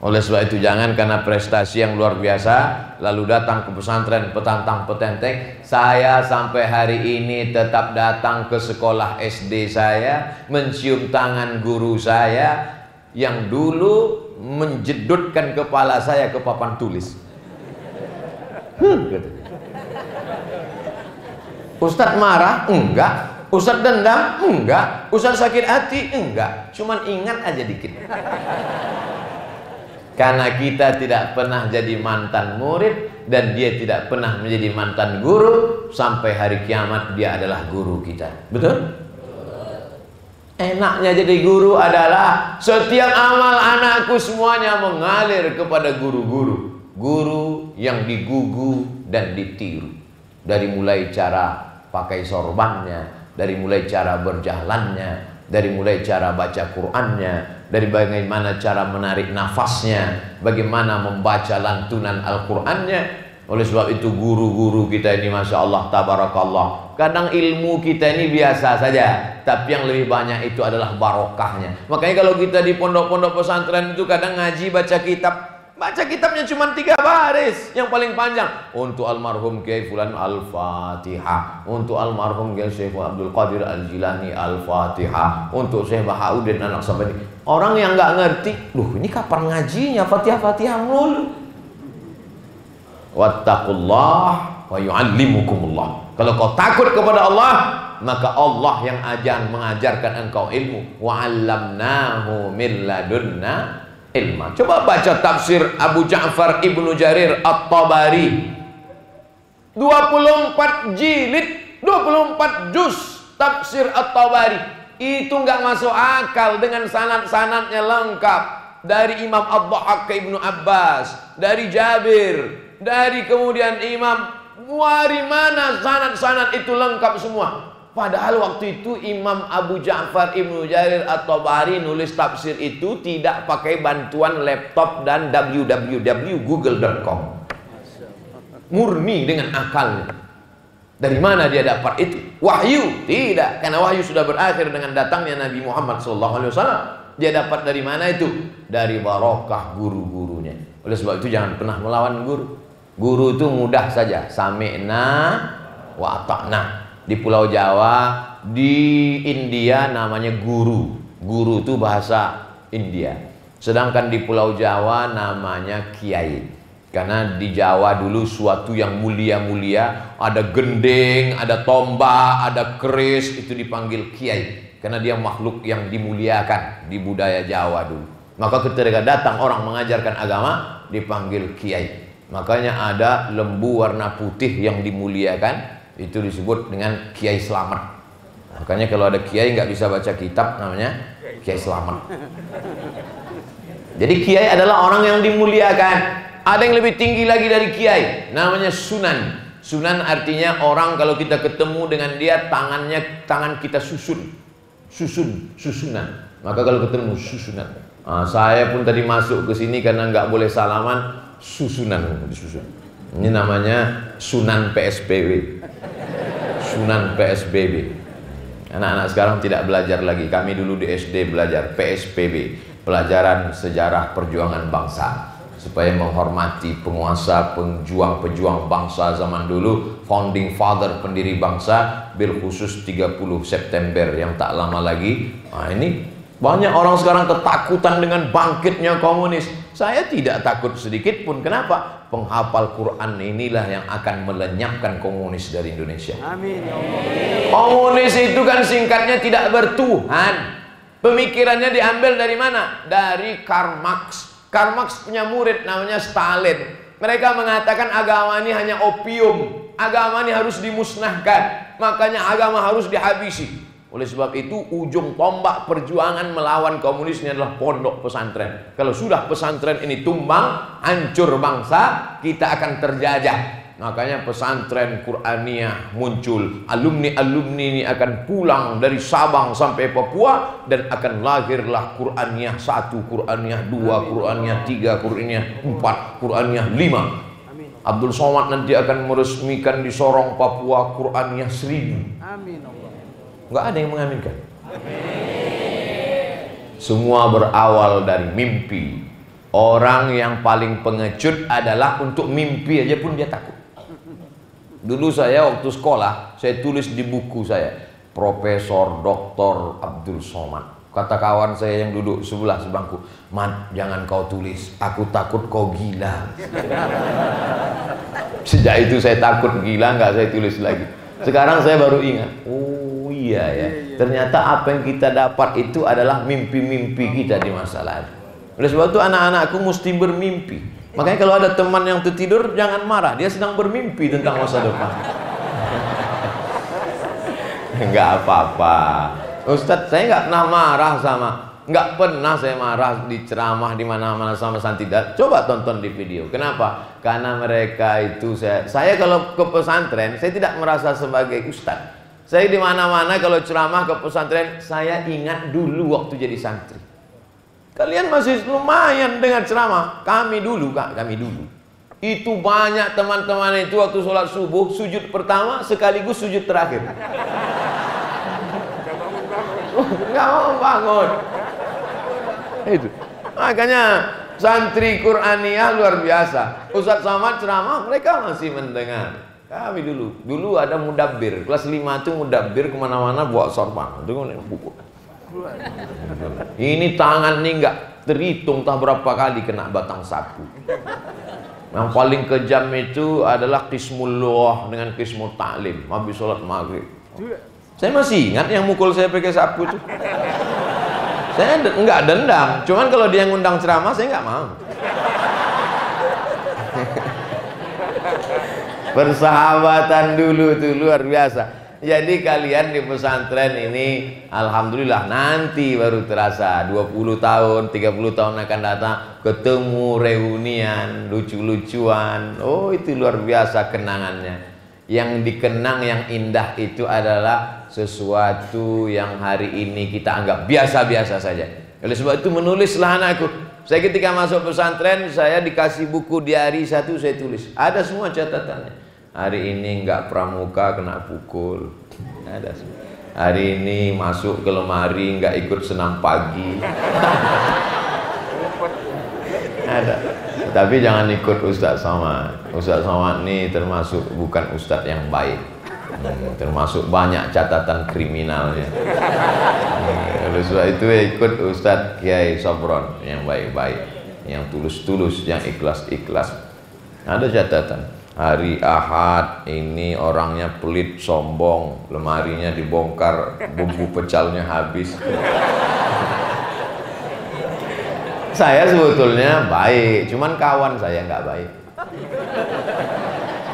Oleh sebab itu jangan karena prestasi yang luar biasa lalu datang ke pesantren petantang petenteng. Saya sampai hari ini tetap datang ke sekolah SD saya, mencium tangan guru saya yang dulu menjedutkan kepala saya ke papan tulis. Hmm, gitu. Ustadz marah? Enggak. Ustadz dendam? Enggak. Ustadz sakit hati? Enggak. Cuman ingat aja dikit. Karena kita tidak pernah jadi mantan murid dan dia tidak pernah menjadi mantan guru sampai hari kiamat dia adalah guru kita. Betul? Enaknya jadi guru adalah setiap amal anakku semuanya mengalir kepada guru-guru guru yang digugu dan ditiru dari mulai cara pakai sorbannya dari mulai cara berjalannya dari mulai cara baca Qur'annya dari bagaimana cara menarik nafasnya bagaimana membaca lantunan Al-Qur'annya. Oleh sebab itu guru-guru kita ini Masya Allah Tabarakallah. Kadang ilmu kita ini biasa saja Tapi yang lebih banyak itu adalah barokahnya. Makanya kalau kita di pondok-pondok pesantren itu kadang ngaji baca kitab Baca kitabnya cuma tiga baris yang paling panjang. Untuk almarhum Kiai Fulan Al-Fatihah. Untuk almarhum Kiai Syekh Abdul Qadir Al-Jilani Al-Fatihah. Untuk Syekh Bahauddin anak sampai Orang yang nggak ngerti, loh ini kapan ngajinya Fatihah-Fatihah mulu. Wattaqullah wa yu'allimukumullah. Kalau kau takut kepada Allah, maka Allah yang ajar mengajarkan engkau ilmu. Wa 'allamnahu min ladunna ilma. Coba baca tafsir Abu Ja'far Ibnu Jarir At-Tabari. 24 jilid, 24 juz tafsir At-Tabari. Itu nggak masuk akal dengan sanad-sanadnya lengkap. Dari Imam Abdul ke Ibnu Abbas, dari Jabir, dari kemudian Imam dari mana sanad-sanad itu lengkap semua. Padahal waktu itu Imam Abu Ja'far Ibnu Jarir atau Bari nulis tafsir itu tidak pakai bantuan laptop dan www.google.com. Murni dengan akalnya. Dari mana dia dapat itu? Wahyu? Tidak, karena wahyu sudah berakhir dengan datangnya Nabi Muhammad SAW. Dia dapat dari mana itu? Dari barokah guru-gurunya. Oleh sebab itu jangan pernah melawan guru. Guru itu mudah saja. Sami'na wa ta'na di Pulau Jawa, di India namanya guru. Guru itu bahasa India. Sedangkan di Pulau Jawa namanya kiai. Karena di Jawa dulu suatu yang mulia-mulia, ada gending, ada tombak, ada keris, itu dipanggil kiai. Karena dia makhluk yang dimuliakan di budaya Jawa dulu. Maka ketika datang orang mengajarkan agama, dipanggil kiai. Makanya ada lembu warna putih yang dimuliakan, itu disebut dengan kiai selamat. Makanya kalau ada kiai nggak bisa baca kitab namanya kiai selamat. Jadi kiai adalah orang yang dimuliakan. Ada yang lebih tinggi lagi dari kiai namanya sunan. Sunan artinya orang kalau kita ketemu dengan dia tangannya tangan kita susun. Susun susunan. Maka kalau ketemu susunan. Nah, saya pun tadi masuk ke sini karena nggak boleh salaman susunan. Ini namanya Sunan PSBB. Sunan PSBB. Anak-anak sekarang tidak belajar lagi. Kami dulu di SD belajar PSBB, pelajaran sejarah perjuangan bangsa supaya menghormati penguasa, pejuang-pejuang bangsa zaman dulu, founding father pendiri bangsa, bil khusus 30 September yang tak lama lagi. Nah, ini banyak orang sekarang ketakutan dengan bangkitnya komunis. Saya tidak takut sedikit pun. Kenapa? Penghafal Quran inilah yang akan melenyapkan komunis dari Indonesia. Amin. Ya komunis itu kan singkatnya tidak bertuhan. Pemikirannya diambil dari mana? Dari Karl Marx. Karl Marx punya murid namanya Stalin. Mereka mengatakan agama ini hanya opium. Agama ini harus dimusnahkan. Makanya agama harus dihabisi. Oleh sebab itu ujung tombak perjuangan melawan komunis ini adalah pondok pesantren. Kalau sudah pesantren ini tumbang, hancur bangsa, kita akan terjajah. Makanya pesantren Qur'aniyah muncul. Alumni-alumni ini akan pulang dari Sabang sampai Papua dan akan lahirlah Qur'aniyah satu, Qur'aniyah dua, Qur'aniyah tiga, Qur'aniyah empat, Qur'aniyah lima. Abdul Somad nanti akan meresmikan di Sorong Papua Qur'aniyah seribu. Amin. Nggak ada yang mengaminkan. Semua berawal dari mimpi. Orang yang paling pengecut adalah untuk mimpi aja pun dia takut. Dulu saya waktu sekolah, saya tulis di buku saya, Profesor Dr. Abdul Somad. Kata kawan saya yang duduk sebelah sebangku, Mat, jangan kau tulis, aku takut kau gila. Sejak itu saya takut gila, nggak saya tulis lagi. Sekarang saya baru ingat, oh iya ya. Iya, iya. Ternyata apa yang kita dapat itu adalah mimpi-mimpi kita di masa lalu. Oleh sebab itu anak-anakku mesti bermimpi. Makanya kalau ada teman yang tertidur jangan marah, dia sedang bermimpi tentang masa depan. Enggak apa-apa. Ustadz, saya nggak pernah marah sama nggak pernah saya marah di ceramah di mana-mana sama santidat. Coba tonton di video. Kenapa? Karena mereka itu saya saya kalau ke pesantren saya tidak merasa sebagai ustadz. Saya di mana-mana kalau ceramah ke pesantren, saya ingat dulu waktu jadi santri. Kalian masih lumayan dengan ceramah. Kami dulu, Kak, kami dulu. Itu banyak teman-teman itu waktu sholat subuh, sujud pertama sekaligus sujud terakhir. Gak mau bangun. Itu. Makanya santri Qur'aniyah luar biasa. Ustadz Samad ceramah, mereka masih mendengar. Kami dulu, dulu ada mudabir, kelas 5 itu mudabir ke mana-mana bawa sorban, dengan buku. Ini tangan nih nggak terhitung tak berapa kali kena batang sapu. Yang paling kejam itu adalah kismullah dengan kismul ta'lim, habis sholat maghrib. Saya masih ingat yang mukul saya pakai sapu itu. Saya enggak dendam, cuman kalau dia ngundang ceramah saya nggak mau. Persahabatan dulu tuh luar biasa. Jadi kalian di pesantren ini Alhamdulillah nanti baru terasa 20 tahun, 30 tahun akan datang Ketemu reunian, lucu-lucuan. Oh itu luar biasa kenangannya. Yang dikenang yang indah itu adalah Sesuatu yang hari ini kita anggap biasa-biasa saja. Oleh sebab itu menulislah anakku Saya ketika masuk pesantren Saya dikasih buku diari satu saya tulis. Ada semua catatannya hari ini nggak pramuka kena pukul. Ada hari ini masuk ke lemari nggak ikut senam pagi. Ada. Tapi jangan ikut Ustadz sama Ustadz sama ini termasuk bukan Ustadz yang baik. Hmm, termasuk banyak catatan kriminalnya. Hmm, oleh sebab itu ikut Ustadz Kiai Sobron yang baik-baik yang tulus-tulus yang ikhlas-ikhlas. Ada catatan hari Ahad ini orangnya pelit sombong. Lemarinya dibongkar bumbu pecalnya habis. Saya sebetulnya baik cuman kawan saya nggak baik.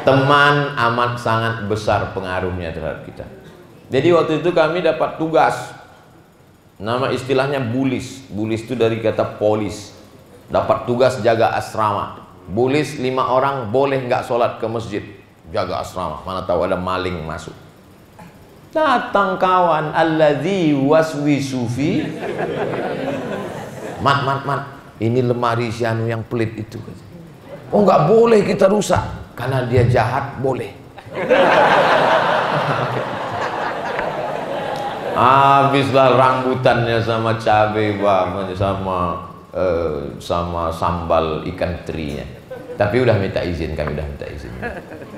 Teman amat sangat besar pengaruhnya terhadap kita. Jadi waktu itu kami dapat tugas. Nama istilahnya bulis. Bulis itu dari kata polis. Dapat tugas jaga asrama Bulis lima orang boleh nggak sholat ke masjid? Jaga asrama mana tahu ada maling masuk. Datang kawan alladzi waswisu fi mat mat mat ini lemari si anu yang pelit itu. Oh nggak boleh kita rusak. Karena dia jahat boleh. Habislah rambutannya sama cabai bang, sama uh, sama sambal ikan terinya. Tapi udah minta izin, kami udah minta izin.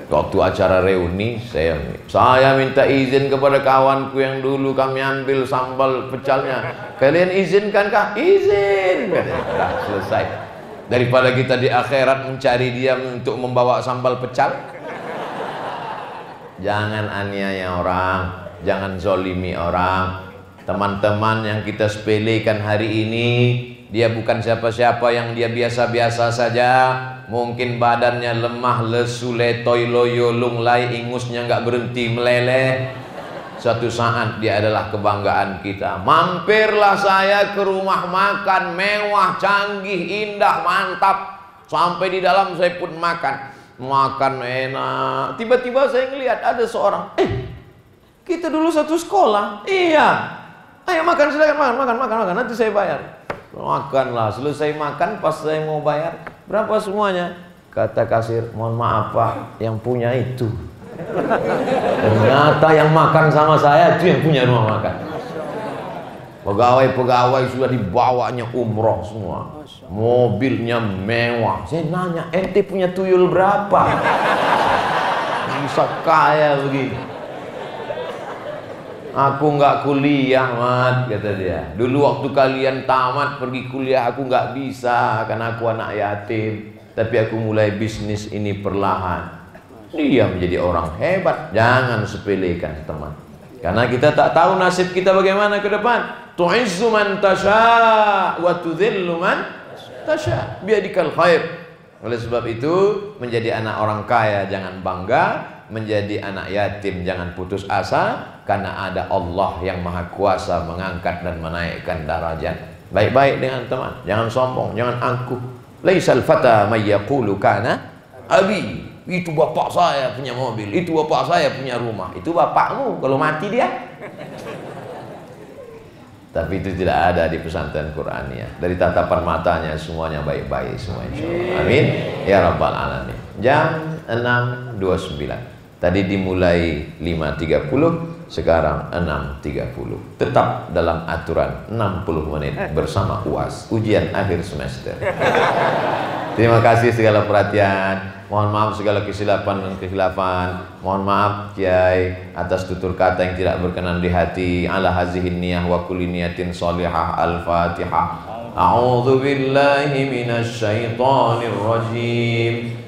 Waktu acara reuni, saya saya minta izin kepada kawanku yang dulu kami ambil sambal pecalnya. Kalian izinkan kah? Izin. Sudah selesai. Daripada kita di akhirat mencari dia untuk membawa sambal pecal. Jangan aniaya orang, jangan zolimi orang. Teman-teman yang kita sepelekan hari ini, dia bukan siapa-siapa yang dia biasa-biasa saja. Mungkin badannya lemah lesu letoy loyo lunglai ingusnya nggak berhenti meleleh. Suatu saat dia adalah kebanggaan kita. Mampirlah saya ke rumah makan mewah canggih indah mantap. Sampai di dalam saya pun makan. Makan enak. Tiba-tiba saya ngelihat ada seorang. Eh kita dulu satu sekolah. Iya. Ayo makan silakan. Makan makan makan. Makan nanti saya bayar Makanlah, selesai makan pas saya mau bayar, berapa semuanya? Kata kasir, mohon maaf pak, yang punya itu. Ternyata yang makan sama saya itu yang punya rumah makan. Pegawai-pegawai sudah dibawanya umroh semua. Mobilnya mewah. Saya nanya, ente punya tuyul berapa? Bisa kaya begini. Aku nggak kuliah, mat, kata dia. Dulu waktu kalian tamat pergi kuliah, aku nggak bisa karena aku anak yatim. Tapi aku mulai bisnis ini perlahan. Dia menjadi orang hebat. Jangan sepelekan teman. Karena kita tak tahu nasib kita bagaimana ke depan. Tu'izzu man tasha wa tudhillu man tasha. Biadikal khair. Oleh sebab itu, menjadi anak orang kaya jangan bangga, menjadi anak yatim jangan putus asa karena ada Allah yang maha kuasa mengangkat dan menaikkan darajat. Baik-baik dengan teman jangan sombong jangan angkuh. Laisal fata may yaqulu kana abi. Itu bapak saya punya mobil itu bapak saya punya rumah. Itu bapakmu kalau mati dia. Tapi itu tidak ada di pesantren Qur'annya dari tatapan matanya semuanya baik-baik semua insyaallah amin. Ya rabbal alamin. Jam 6.29 Tadi dimulai 5.30, sekarang 6.30. Tetap dalam aturan 60 menit bersama UAS, ujian akhir semester. Terima kasih segala perhatian. Mohon maaf segala kesilapan dan kehilafan. Mohon maaf Kiai atas tutur kata yang tidak berkenan di hati. Ala hazihin niyah wa kulli niyatin salihah. Al-Fatihah. A'udzu billahi minasy syaithanir rajim.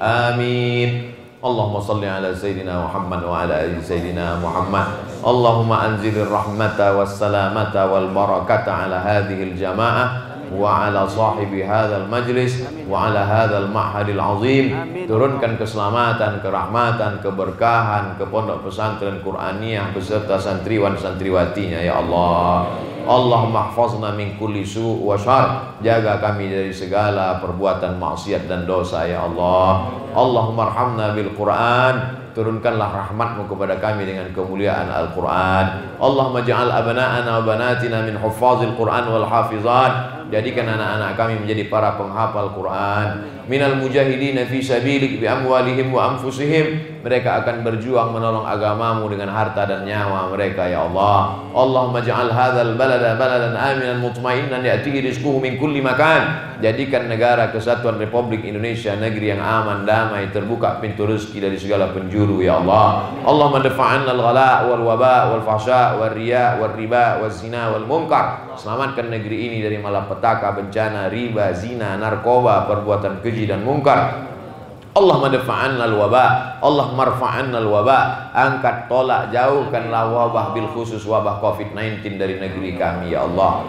آمين. اللهم صل على سيدنا محمد وعلى آل سيدنا محمد. اللهم أنزل الرحمة والسلامة والبركة على هذه الجماعة. وعلى صاحب هذا المجلس وعلى هذا المعهد العظيم turunkan keselamatan, kerahmatan, keberkahan ke pondok pesantren Qur'aniyah beserta santriwan santriwatinya ya Allah Allah mahfazna min kulli su' wa syar jaga kami dari segala perbuatan maksiat dan dosa ya Allah Allahumma arhamna bil Qur'an turunkanlah rahmatmu kepada kami dengan kemuliaan Al-Quran Allahumma ja'al abna'ana wa banatina min hufazil Quran wal hafizat jadikan anak-anak kami menjadi para penghafal Quran. Minal mujahidin fi sabilik bi amwalihim wa anfusihim. Mereka akan berjuang menolong agamamu dengan harta dan nyawa mereka ya Allah. Allahumma ja'al hadzal balada baladan aminan mutmainnan ya'tihi rizquhu min kulli makan. Jadikan negara kesatuan Republik Indonesia negeri yang aman damai terbuka pintu rezeki dari segala penjuru ya Allah. Allahumma dafa'anna al-ghala wal waba wal fahsya wal riya wal riba wal zina wal munkar selamatkan negeri ini dari malapetaka bencana riba zina narkoba perbuatan keji dan mungkar. Allah madfa'anna al-waba Allah marfa'anna al-waba angkat tolak jauhkanlah wabah bil khusus wabah covid-19 dari negeri kami ya Allah.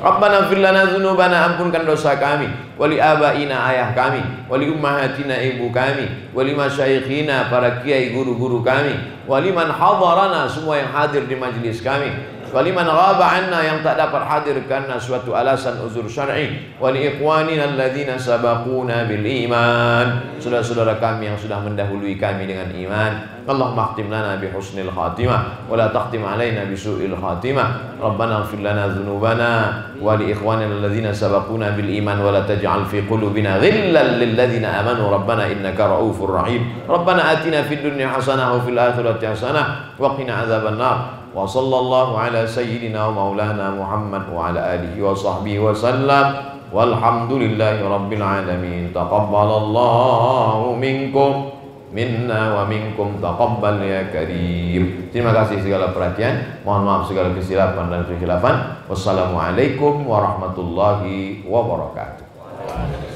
Rabbana fir lana dzunubana ampunkan dosa kami. Wali abaina ayah kami. Wali ummahatina ibu kami. Wali masyayikhina para kiai guru-guru kami. Wali man hadarana semua yang hadir di majlis kami فلمن غاب عنا يمتد فرحاتي كأن سواتو ألاسا أزور شرعي ولإخواننا الذين سبقونا بالإيمان. سورة سورة كامية سورة من دهولوي كامية إيمان اللهم اختم لنا بحسن الخاتمة ولا تختم علينا بسوء الخاتمة ربنا اغفر لنا ذنوبنا ولإخواننا الذين سبقونا بالإيمان ولا تجعل في قلوبنا غلا للذين آمنوا ربنا إنك رؤوف رحيم ربنا آتنا في الدنيا حسنة وفي الآخرة حسنة وقنا عذاب النار وصلى الله على سيدنا ومولانا محمد وعلى آله وصحبه وسلم والحمد لله رب العالمين تقبل الله منكم minna wa minkum taqabbal ya karim. Terima kasih segala perhatian. Mohon maaf segala kesilapan dan kekhilafan. Wassalamualaikum warahmatullahi wabarakatuh.